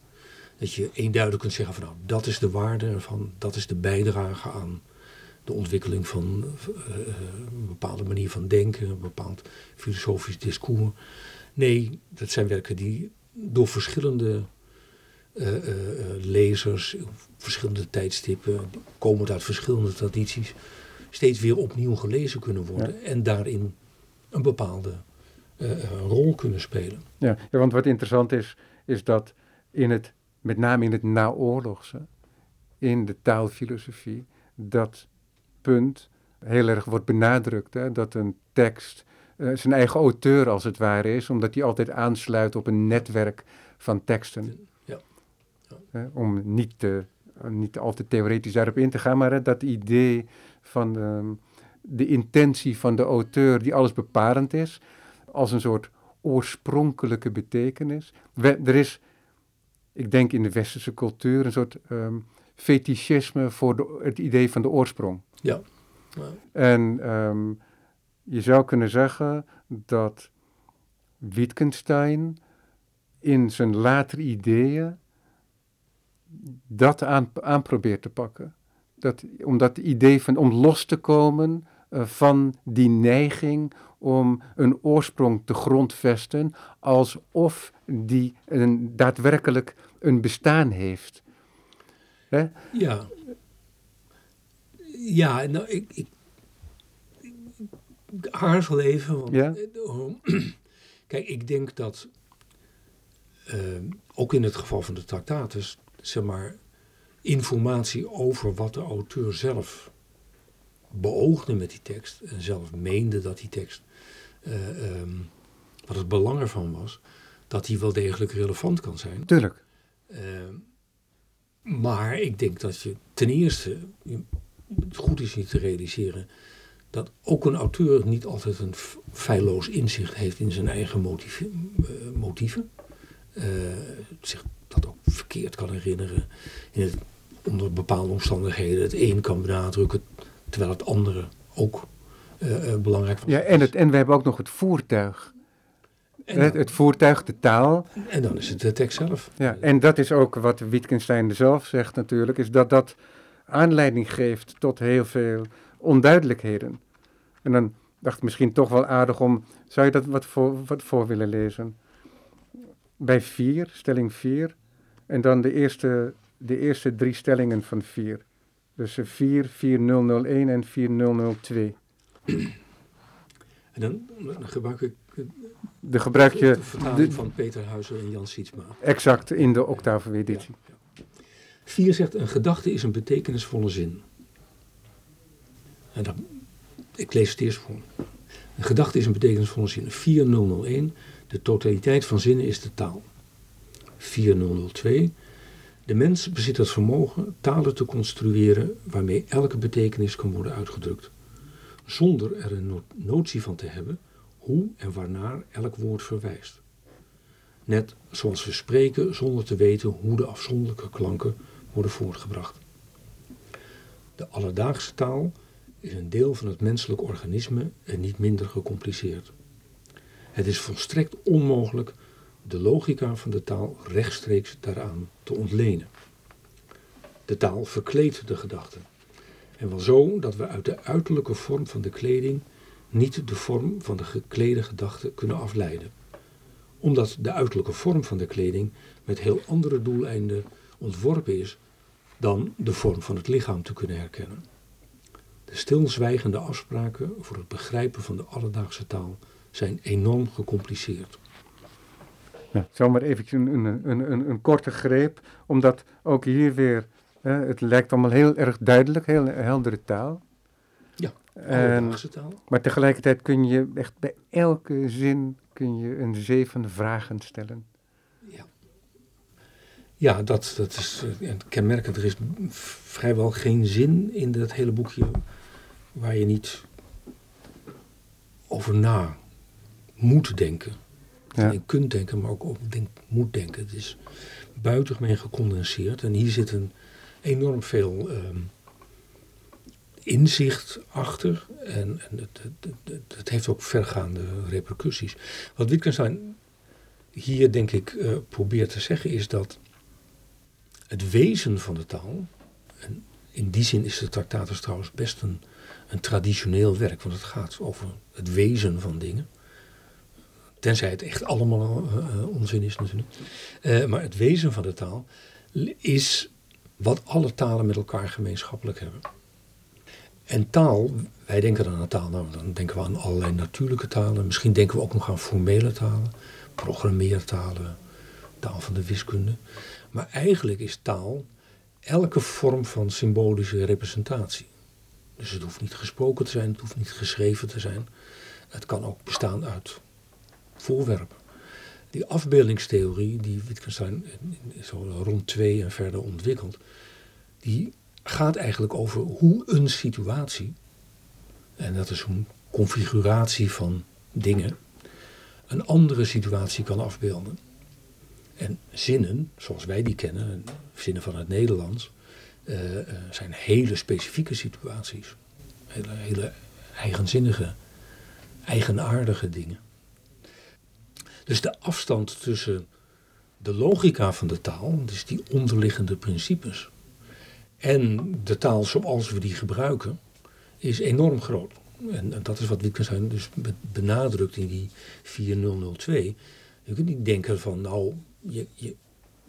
Dat je eenduidig kunt zeggen van nou, dat is de waarde ervan, dat is de bijdrage aan de ontwikkeling van uh, een bepaalde manier van denken, een bepaald filosofisch discours. Nee, dat zijn werken die door verschillende uh, uh, lezers, verschillende tijdstippen, komend uit verschillende tradities, steeds weer opnieuw gelezen kunnen worden en daarin een bepaalde uh, rol kunnen spelen. Ja, ja, want wat interessant is, is dat in het, met name in het naoorlogse, in de taalfilosofie, dat punt heel erg wordt benadrukt. Hè, dat een tekst uh, zijn eigen auteur als het ware is, omdat die altijd aansluit op een netwerk van teksten. Ja. ja. om niet, te, niet al te theoretisch daarop in te gaan, maar dat idee van uh, de intentie van de auteur die alles bepalend is, als een soort oorspronkelijke betekenis. er is, ik denk in de westerse cultuur, een soort um, fetischisme voor de, het idee van de oorsprong. Ja. En um, je zou kunnen zeggen dat Wittgenstein in zijn latere ideeën dat aan, aan probeert te pakken. Dat, om dat idee van om los te komen uh, van die neiging om een oorsprong te grondvesten, alsof die een, daadwerkelijk een bestaan heeft. Hè? Ja. Ja, nou, ik, ik, ik aarzel even. Want, ja? Eh, <clears throat> kijk, ik denk dat uh, ook in het geval van de tractatus, zeg maar, informatie over wat de auteur zelf beoogde met die tekst en zelf meende dat die tekst, uh, um, wat het belang ervan was, dat die wel degelijk relevant kan zijn. Tuurlijk. Uh, maar ik denk dat je ten eerste, het goed is niet te realiseren, dat ook een auteur niet altijd een feilloos inzicht heeft in zijn eigen motieven. Uh, motieven. Uh, zich dat ook verkeerd kan herinneren. In het, onder bepaalde omstandigheden het een kan benadrukken, terwijl het andere ook belangrijk was. Ja, en, het, en we hebben ook nog het voertuig. het, het, voertuig, de taal. En dan is het de tekst zelf. Ja, en dat is ook wat Wittgenstein zelf zegt natuurlijk, is dat dat aanleiding geeft tot heel veel onduidelijkheden. En dan dacht ik misschien toch wel aardig om, zou je dat wat voor, wat voor willen lezen? Bij 4, stelling 4, en dan de eerste, de eerste drie stellingen van 4. Dus 4, 4001 en 4002. <clears throat> En dan, gebruik ik de gebruik je de vertaling van Peter Huizer en Jan Sietsma. Exact, in de octave-editie. Ja, ja. 4 zegt, een gedachte is een betekenisvolle zin. En dat, ik lees het eerst voor. Een gedachte is een betekenisvolle zin. 4001, de totaliteit van zinnen is de taal. 4002, de mens bezit het vermogen talen te construeren waarmee elke betekenis kan worden uitgedrukt, zonder er een notie van te hebben hoe en waarnaar elk woord verwijst. Net zoals we spreken zonder te weten hoe de afzonderlijke klanken worden voortgebracht. De alledaagse taal is een deel van het menselijk organisme en niet minder gecompliceerd. Het is volstrekt onmogelijk de logica van de taal rechtstreeks daaraan te ontlenen. De taal verkleedt de gedachte. En wel zo dat we uit de uiterlijke vorm van de kleding niet de vorm van de geklede gedachte kunnen afleiden. Omdat de uiterlijke vorm van de kleding met heel andere doeleinden ontworpen is dan de vorm van het lichaam te kunnen herkennen. De stilzwijgende afspraken voor het begrijpen van de alledaagse taal zijn enorm gecompliceerd. Ja, zomaar even een, een, een, een, korte greep, omdat ook hier weer, het lijkt allemaal heel erg duidelijk, heel heldere taal. Ja, alledaagse taal. Maar tegelijkertijd kun je echt bij elke zin kun je een zeven vragen stellen. Ja, ja dat, dat is uh, kenmerkend. Er is vrijwel geen zin in dat hele boekje waar je niet over na moet denken. Ja. Je kunt denken, maar ook denk, moet denken. Het is buitengemeen gecondenseerd. En hier zit een enorm veel um, inzicht achter. En, en het, het, het, het, heeft ook vergaande repercussies. Wat Wittgenstein hier denk ik uh, probeert te zeggen is dat het wezen van de taal... En in die zin is de Tractatus trouwens best een een traditioneel werk, want het gaat over het wezen van dingen. Tenzij het echt allemaal uh, onzin is natuurlijk. Maar het wezen van de taal is wat alle talen met elkaar gemeenschappelijk hebben. En taal, wij denken dan aan taal, nou, dan denken we aan allerlei natuurlijke talen. Misschien denken we ook nog aan formele talen, programmeertalen, taal van de wiskunde. Maar eigenlijk is taal elke vorm van symbolische representatie. Dus het hoeft niet gesproken te zijn, het hoeft niet geschreven te zijn. Het kan ook bestaan uit voorwerpen. Die afbeeldingstheorie die Wittgenstein zo rond twee en verder ontwikkelt, die gaat eigenlijk over hoe een situatie, en dat is een configuratie van dingen, een andere situatie kan afbeelden. En zinnen, zoals wij die kennen, zinnen van het Nederlands, uh, zijn hele specifieke situaties. Hele eigenzinnige, eigenaardige dingen. Dus de afstand tussen de logica van de taal, dus die onderliggende principes, en de taal zoals we die gebruiken, is enorm groot. En, dat is wat Wittgenstein dus benadrukt in die 4002. Je kunt niet denken van, nou, je, je,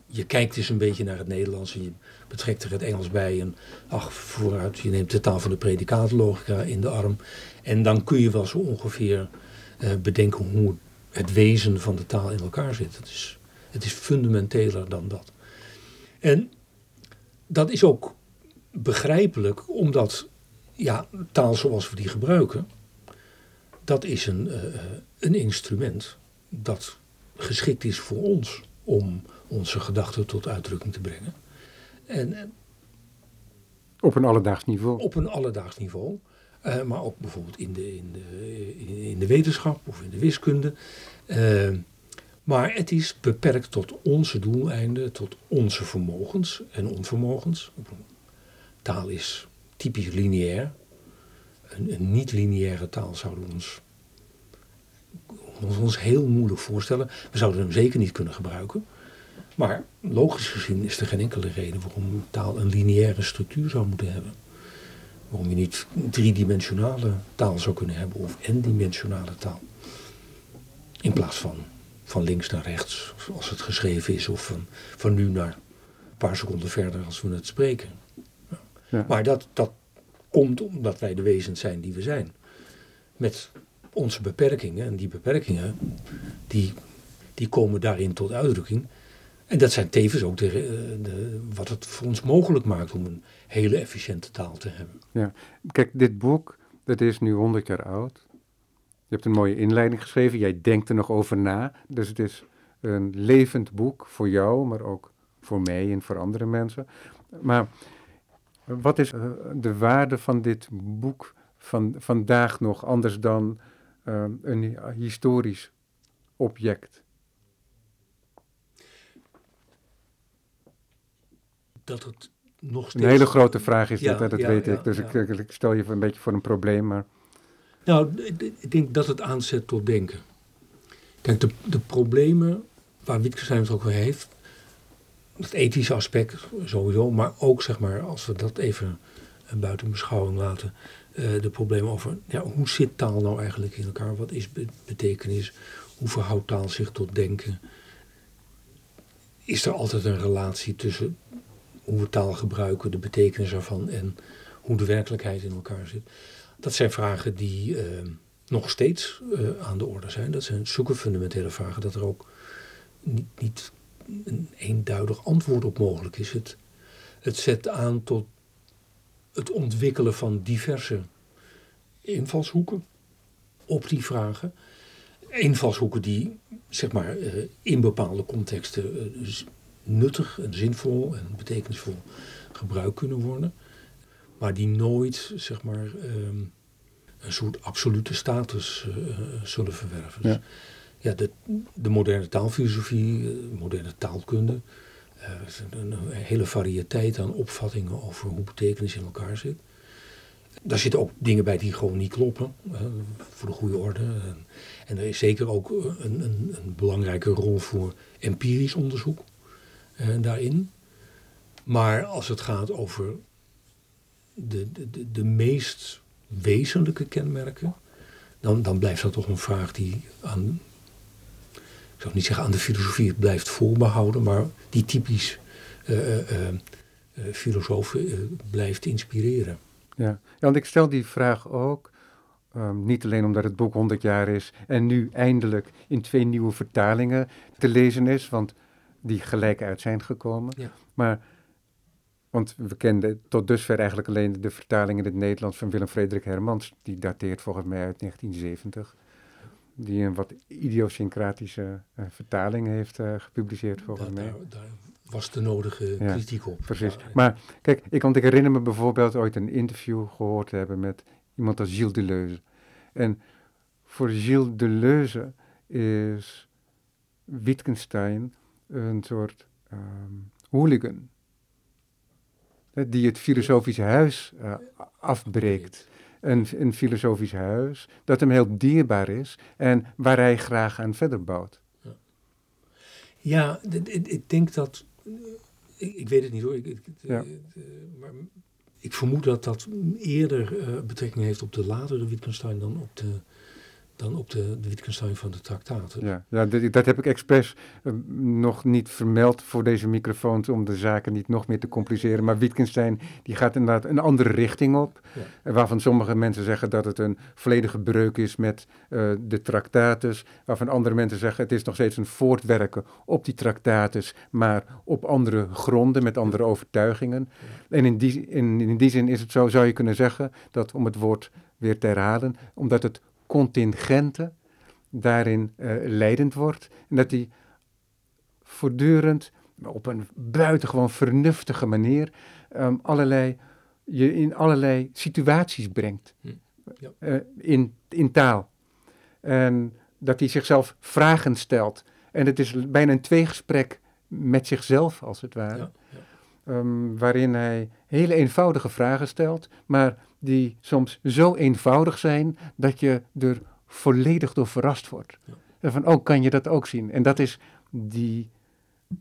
je kijkt eens een beetje naar het Nederlands en je betrekt er het Engels bij. En ach, vooruit, je neemt de taal van de predicatlogica in de arm. En dan kun je wel zo ongeveer uh, bedenken hoe het wezen van de taal in elkaar zit. Het is, het is fundamenteler dan dat. En dat is ook begrijpelijk, omdat ja, taal zoals we die gebruiken, dat is een, uh, een instrument dat geschikt is voor ons om onze gedachten tot uitdrukking te brengen. En, op een alledaags niveau. Op een alledaags niveau. Uh, maar ook bijvoorbeeld in de, in, de, in de wetenschap of in de wiskunde. Uh, maar het is beperkt tot onze doeleinden, tot onze vermogens en onvermogens. Taal is typisch lineair. Een, een niet-lineaire taal zouden we ons, ons heel moeilijk voorstellen. We zouden hem zeker niet kunnen gebruiken. Maar logisch gezien is er geen enkele reden waarom taal een lineaire structuur zou moeten hebben. Waarom je niet driedimensionale taal zou kunnen hebben of n-dimensionale taal. In plaats van van links naar rechts, als het geschreven is, of van, van nu naar een paar seconden verder als we het spreken. Ja. Maar dat, dat komt omdat wij de wezens zijn die we zijn. Met onze beperkingen. En die beperkingen, die, die komen daarin tot uitdrukking. En dat zijn tevens ook de, de, wat het voor ons mogelijk maakt om een hele efficiënte taal te hebben. Ja, kijk, dit boek, dat is nu 100 jaar oud. Je hebt een mooie inleiding geschreven, jij denkt er nog over na. Dus het is een levend boek voor jou, maar ook voor mij en voor andere mensen. Maar wat is eh, de waarde van dit boek van vandaag nog anders dan uh, een historisch object? Dat het nog steeds... Een hele grote vraag is ja, dit, dat weet ik. Dus ik, ik, stel je een beetje voor een probleem, maar... Nou, ik denk dat het aanzet tot denken. Kijk, de, de problemen waar Wittgenstein het ook weer heeft, het ethische aspect sowieso, maar ook zeg maar, als we dat even buiten beschouwing laten, uh, de problemen over ja, hoe zit taal nou eigenlijk in elkaar? Wat is betekenis? Hoe verhoudt taal zich tot denken? Is er altijd een relatie tussen hoe we taal gebruiken, de betekenis ervan en hoe de werkelijkheid in elkaar zit? Dat zijn vragen die uh, nog steeds uh, aan de orde zijn. Dat zijn zoeken fundamentele vragen, dat er ook niet, niet een eenduidig antwoord op mogelijk is. Het, het zet aan tot het ontwikkelen van diverse invalshoeken op die vragen. Invalshoeken die zeg maar, uh, in bepaalde contexten nuttig en zinvol en betekenisvol gebruikt kunnen worden maar die nooit zeg maar, ehm, een soort absolute status uh, zullen verwerven. Dus, ja. de, de, moderne taalfilosofie, uh, moderne taalkunde, een, een, hele variëteit aan opvattingen over hoe betekenis in elkaar zit. Daar zitten ook dingen bij die gewoon niet kloppen, voor de goede orde. En, en, er is zeker ook een, een, een belangrijke rol voor empirisch onderzoek daarin. Maar als het gaat over de, de, de meest wezenlijke kenmerken, dan, dan blijft dat toch een vraag die aan, ik zou niet zeggen aan de filosofie blijft voorbehouden, maar die typisch uh, filosofen blijft inspireren. Ja. want ik stel die vraag ook, um, niet alleen omdat het boek 100 jaar is en nu eindelijk in twee nieuwe vertalingen te lezen is, want die gelijk uit zijn gekomen, ja. maar want we kenden tot dusver eigenlijk alleen de vertaling in het Nederlands van Willem Frederik Hermans. Die dateert volgens mij uit 1970. Die een wat idiosyncratische uh, vertaling heeft uh, gepubliceerd volgens mij. Daar, was de nodige kritiek op. Precies. maar kijk, ik, want ik herinner me bijvoorbeeld ooit een interview gehoord te hebben met iemand als Gilles Deleuze. En voor Gilles Deleuze is Wittgenstein een soort um, hooligan die het filosofische huis uh, afbreekt. Een, een filosofisch huis dat hem heel dierbaar is en waar hij graag aan verder bouwt. Ja, ja ik denk dat. Ik, ik, weet het niet hoor. Ik, ik, ja. uh, maar ik vermoed dat dat eerder uh, betrekking heeft op de latere Wittgenstein dan op de dan op de, de Wittgenstein van de traktaten. Ja, ja dat, dat heb ik expres uh, nog niet vermeld voor deze microfoons om de zaken niet nog meer te compliceren. Maar Wittgenstein die gaat inderdaad een andere richting op, ja. waarvan sommige mensen zeggen dat het een volledige breuk is met uh, de traktatus, waarvan andere mensen zeggen het is nog steeds een voortwerken op die traktatus, maar op andere gronden, met andere overtuigingen. Ja. En in die, in, in die zin is het zo, zou je kunnen zeggen, dat om het woord weer te herhalen, omdat het contingente daarin uh, leidend wordt. En dat die voortdurend op een buitengewoon vernuftige manier um, allerlei, je in allerlei situaties brengt. Hm. Ja. Uh, in, in taal. En dat hij zichzelf vragen stelt. En het is bijna een tweegesprek met zichzelf, als het ware. Ja, ja. Um, waarin hij hele eenvoudige vragen stelt, maar die soms zo eenvoudig zijn dat je er volledig door verrast wordt. Ja. En van, oh, kan je dat ook zien? En dat is die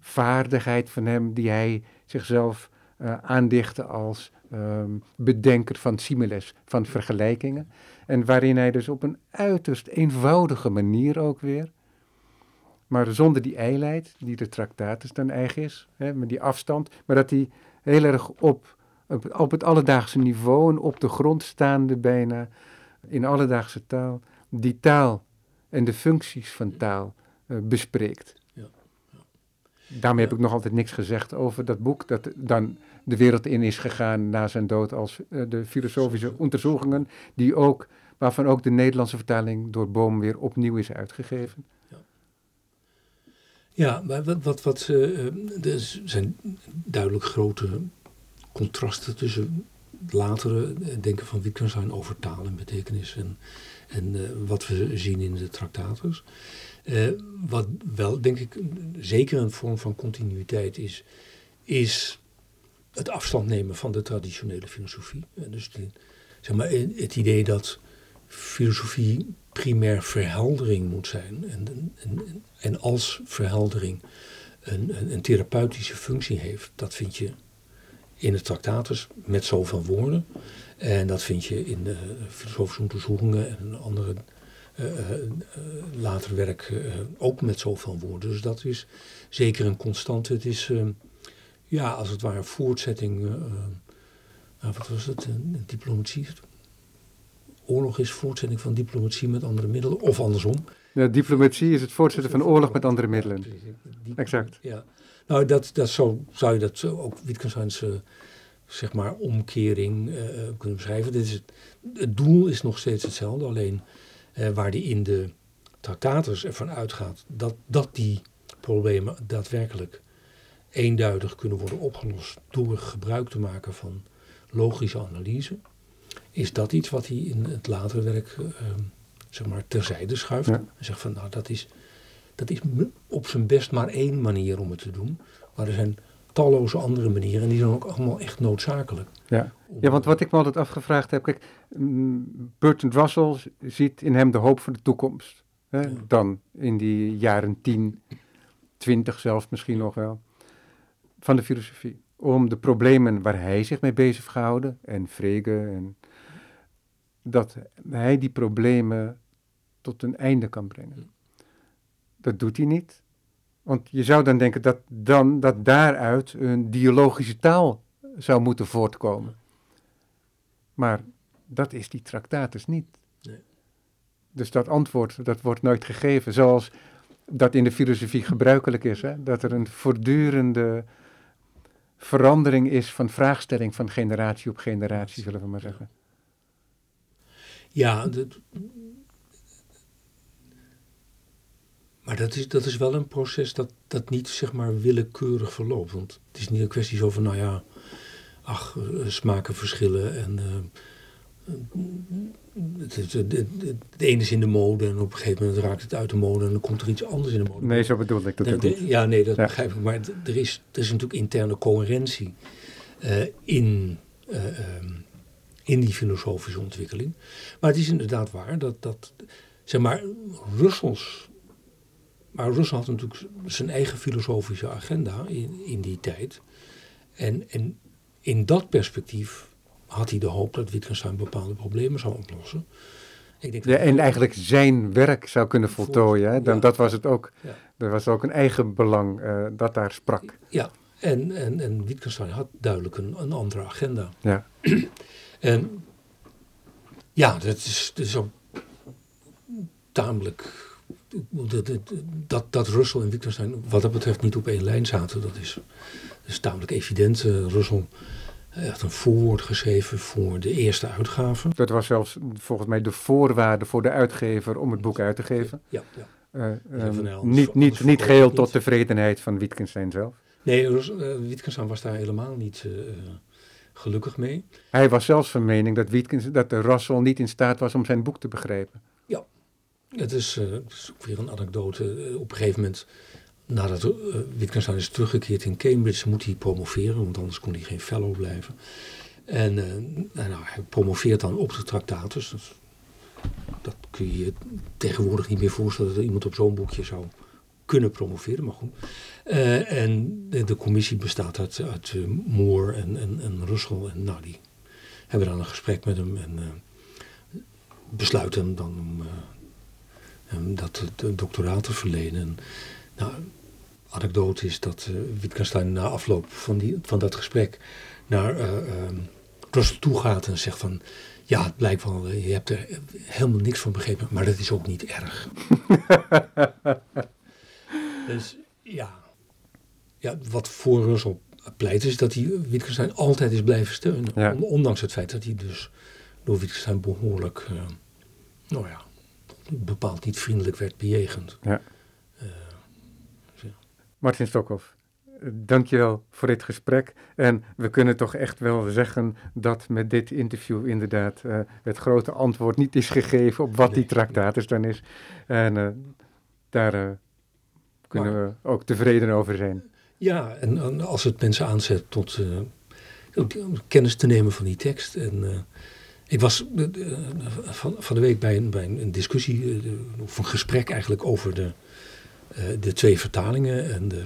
vaardigheid van hem die hij zichzelf uh, aandichtte als um, bedenker van similes, van vergelijkingen. En waarin hij dus op een uiterst eenvoudige manier ook weer, maar zonder die eileid, die de tractatus dan eigen is, hè, met die afstand, maar dat hij heel erg op op, op het alledaagse niveau en op de grond staande bijna in alledaagse taal, die taal en de functies van taal uh, bespreekt. Ja. Ja. Daarmee heb ik nog altijd niks gezegd over dat boek, dat dan de wereld in is gegaan na zijn dood als uh, de filosofische onderzoekingen, die ook, waarvan ook de Nederlandse vertaling door Boom weer opnieuw is uitgegeven. Ja, maar wat, wat, wat uh, er zijn duidelijk grote contrasten tussen het latere denken van Wittgenstein over taal en betekenis en, uh, wat we zien in de traktaters. Uh, wat wel, denk ik, zeker een vorm van continuïteit is, is het afstand nemen van de traditionele filosofie. Uh, dus zeg maar, het idee dat filosofie primair verheldering moet zijn. En, en, en als verheldering een, een, een therapeutische functie heeft, dat vind je de tractatus met zoveel woorden. En dat vind je in de filosofische onderzoekingen en andere uh, uh, later werk uh, ook met zoveel woorden. Dus dat is zeker een constante. Het is ja, als het ware voortzetting. Nou, wat was het? diplomatie. Oorlog is voortzetting van diplomatie met andere middelen, of andersom. Ja, diplomatie is het voortzetten van oorlog met andere middelen. Exact. Ja. Nou, dat, dat zo, zou je dat ook Wittgensteins zeg maar, omkering uh, kunnen beschrijven. Dit is het, het, doel is nog steeds hetzelfde, alleen uh, waar die in de tractaters ervan uitgaat dat, dat die problemen daadwerkelijk eenduidig kunnen worden opgelost door gebruik te maken van logische analyse, is dat iets wat hij in het latere werk zeg maar terzijde schuift. En zegt van nou dat is, dat is op zijn best maar één manier om het te doen. Maar er zijn talloze andere manieren. En die zijn ook allemaal echt noodzakelijk. Ja, ja want wat ik me altijd afgevraagd heb. Kijk, Bertrand Russell ziet in hem de hoop voor de toekomst. Hè? Dan in die jaren 10, 20 zelfs misschien nog wel. Van de filosofie. Om de problemen waar hij zich mee bezig gehouden. En Frege. En, dat hij die problemen tot een einde kan brengen. Dat doet hij niet. Want je zou dan denken dat, dan, dat daaruit een dialogische taal zou moeten voortkomen. Maar dat is die tractatus niet. Nee. Dus dat antwoord, dat wordt nooit gegeven. Zoals dat in de filosofie gebruikelijk is. Hè? Dat er een voortdurende verandering is van vraagstelling van generatie op generatie, zullen we maar zeggen. Ja, dat, Maar dat is, dat is wel een proces dat, dat niet zeg maar willekeurig verloopt. Want het is niet een kwestie zo van, nou ja, ach, uh, smaken verschillen en uh, het, het, het, het, ene is in de mode en op een gegeven moment raakt het uit de mode en dan komt er iets anders in de mode. Nee, zo bedoel ik dat niet. Ja, nee, dat begrijp ik. Maar er is, er is natuurlijk interne coherentie uh, in, um, in die filosofische ontwikkeling. Maar het is inderdaad waar dat, dat zeg maar, Russells maar Rusland had natuurlijk zijn eigen filosofische agenda in, in die tijd. En, en in dat perspectief had hij de hoop dat Wittgenstein bepaalde problemen zou oplossen. Ik denk Ja, en eigenlijk zijn werk zou kunnen voltooien. Hè? Dan, Ja. Dat was het ook. Ja. Er was ook een eigen belang eh, dat daar sprak. Ja, en, en, en Wittgenstein had duidelijk een, een andere agenda. Ja. <clears throat> En ja, dat is, dat is ook tamelijk. Dat, dat, dat, Russell en Wittgenstein wat dat betreft niet op één lijn zaten, dat is, dat is tamelijk evident. Eh, Russell heeft een voorwoord geschreven voor de eerste uitgave. Dat was zelfs volgens mij de voorwaarde voor de uitgever om het boek uit te geven. Ja, ja. Eh, ehm, nou, niet, niet, niet geheel tot tevredenheid van Wittgenstein zelf. Nee, Rus- eh, Wittgenstein was daar helemaal niet gelukkig mee. Hij was zelfs van mening dat, Wittgenstein, dat Russell niet in staat was om zijn boek te begrijpen. Het is, eh, het is ook weer een anekdote. Eh, op een gegeven moment, nadat eh, Wittgenstein is teruggekeerd in Cambridge, moet hij promoveren, want anders kon hij geen fellow blijven. En nou, nou, hij promoveert dan op de tractatus. Dat, kun je je tegenwoordig niet meer voorstellen dat iemand op zo'n boekje zou kunnen promoveren, maar goed. En de, commissie bestaat uit, uit Moore en, en, Russell. En nou, die hebben dan een gesprek met hem en besluiten dan om eh, hem dat de doctoraat te verlenen. En, nou, anekdote is dat eh, Wittgenstein na afloop van, die, van dat gesprek naar eh ehm, Russell toe gaat en zegt van... Ja, het blijkt wel, eh, je hebt er helemaal niks van begrepen, maar dat is ook niet erg. <laughs> dus ja, ja, wat voor Russell pleit is dat hij Wittgenstein altijd is blijven steunen. Ja. Ondanks het feit dat hij dus door Wittgenstein behoorlijk, eh, nou ja, bepaald niet vriendelijk werd bejegend. Ja. Eh, Martin Stokhoff, dankjewel voor dit gesprek. En we kunnen toch echt wel zeggen dat met dit interview inderdaad eh, het grote antwoord niet is gegeven op wat die Nee. tractatus dan is. En eh, daar kunnen Maar- we ook tevreden over zijn. Ja, en, en als het mensen aanzet tot kennis te nemen van die tekst. En, ik was eh, eh, van, van de week bij een, bij een, discussie, eh, of een gesprek eigenlijk over de, de twee vertalingen. En de,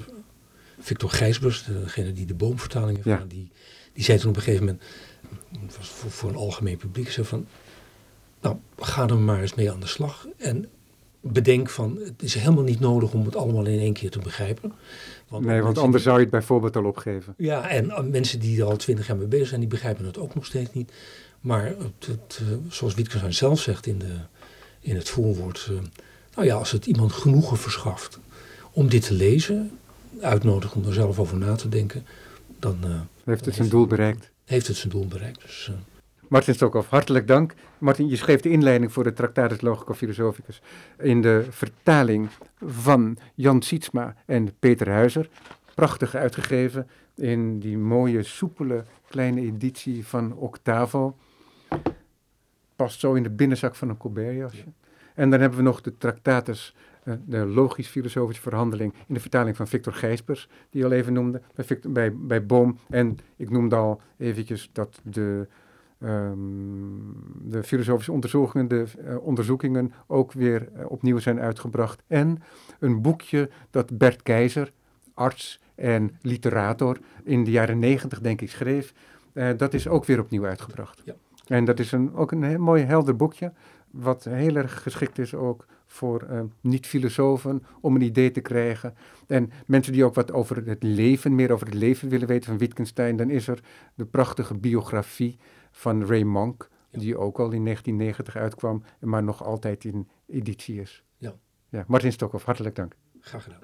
Victor Gijsbers, degene die de boomvertaling heeft Ja. die, die zei toen op een gegeven moment, het was voor, voor een algemeen publiek, zei van, nou, ga er maar eens mee aan de slag. En bedenk van, het is helemaal niet nodig om het allemaal in één keer te begrijpen. nee, want anders die- zou je het bijvoorbeeld al opgeven. ja, en mensen die er al twintig jaar mee bezig zijn, die begrijpen het ook nog steeds niet. Maar het, het, eh, zoals Wittgenstein zelf zegt in, de, in het voorwoord, eh, nou ja, als het iemand genoegen verschaft om dit te lezen, uitnodigen om er zelf over na te denken, dan eh, Heeft het zijn doel bereikt. heeft het zijn doel bereikt. Dus, Martin Stokhoff, hartelijk dank. Martin, je schreef de inleiding voor de Tractatus Logico Philosophicus in de vertaling van Jan Sietsma en Peter Huizer. Prachtig uitgegeven in die mooie, soepele kleine editie van Octavo. Past zo in de binnenzak van een Colbert-jasje. En dan hebben we nog de Tractatus, eh, de logisch-filosofische verhandeling in de vertaling van Victor Gijspers, die je al even noemde, bij, Victor, bij, bij Boom. En ik noemde al eventjes dat de ehm, de filosofische onderzoekingen, de eh, onderzoekingen ook weer eh, opnieuw zijn uitgebracht. En een boekje dat Bert Keizer, arts en literator, in de jaren negentig denk ik schreef, dat is ook weer opnieuw uitgebracht. Ja. En dat is een, ook een heel mooi helder boekje, wat heel erg geschikt is ook voor eh, niet-filosofen om een idee te krijgen. En mensen die ook wat over het leven, meer over het leven willen weten van Wittgenstein, dan is er de prachtige biografie van Ray Monk, Ja. die ook al in 1990 uitkwam, maar nog altijd in editie is. Ja. ja Martin Stokhoff, hartelijk dank. graag gedaan.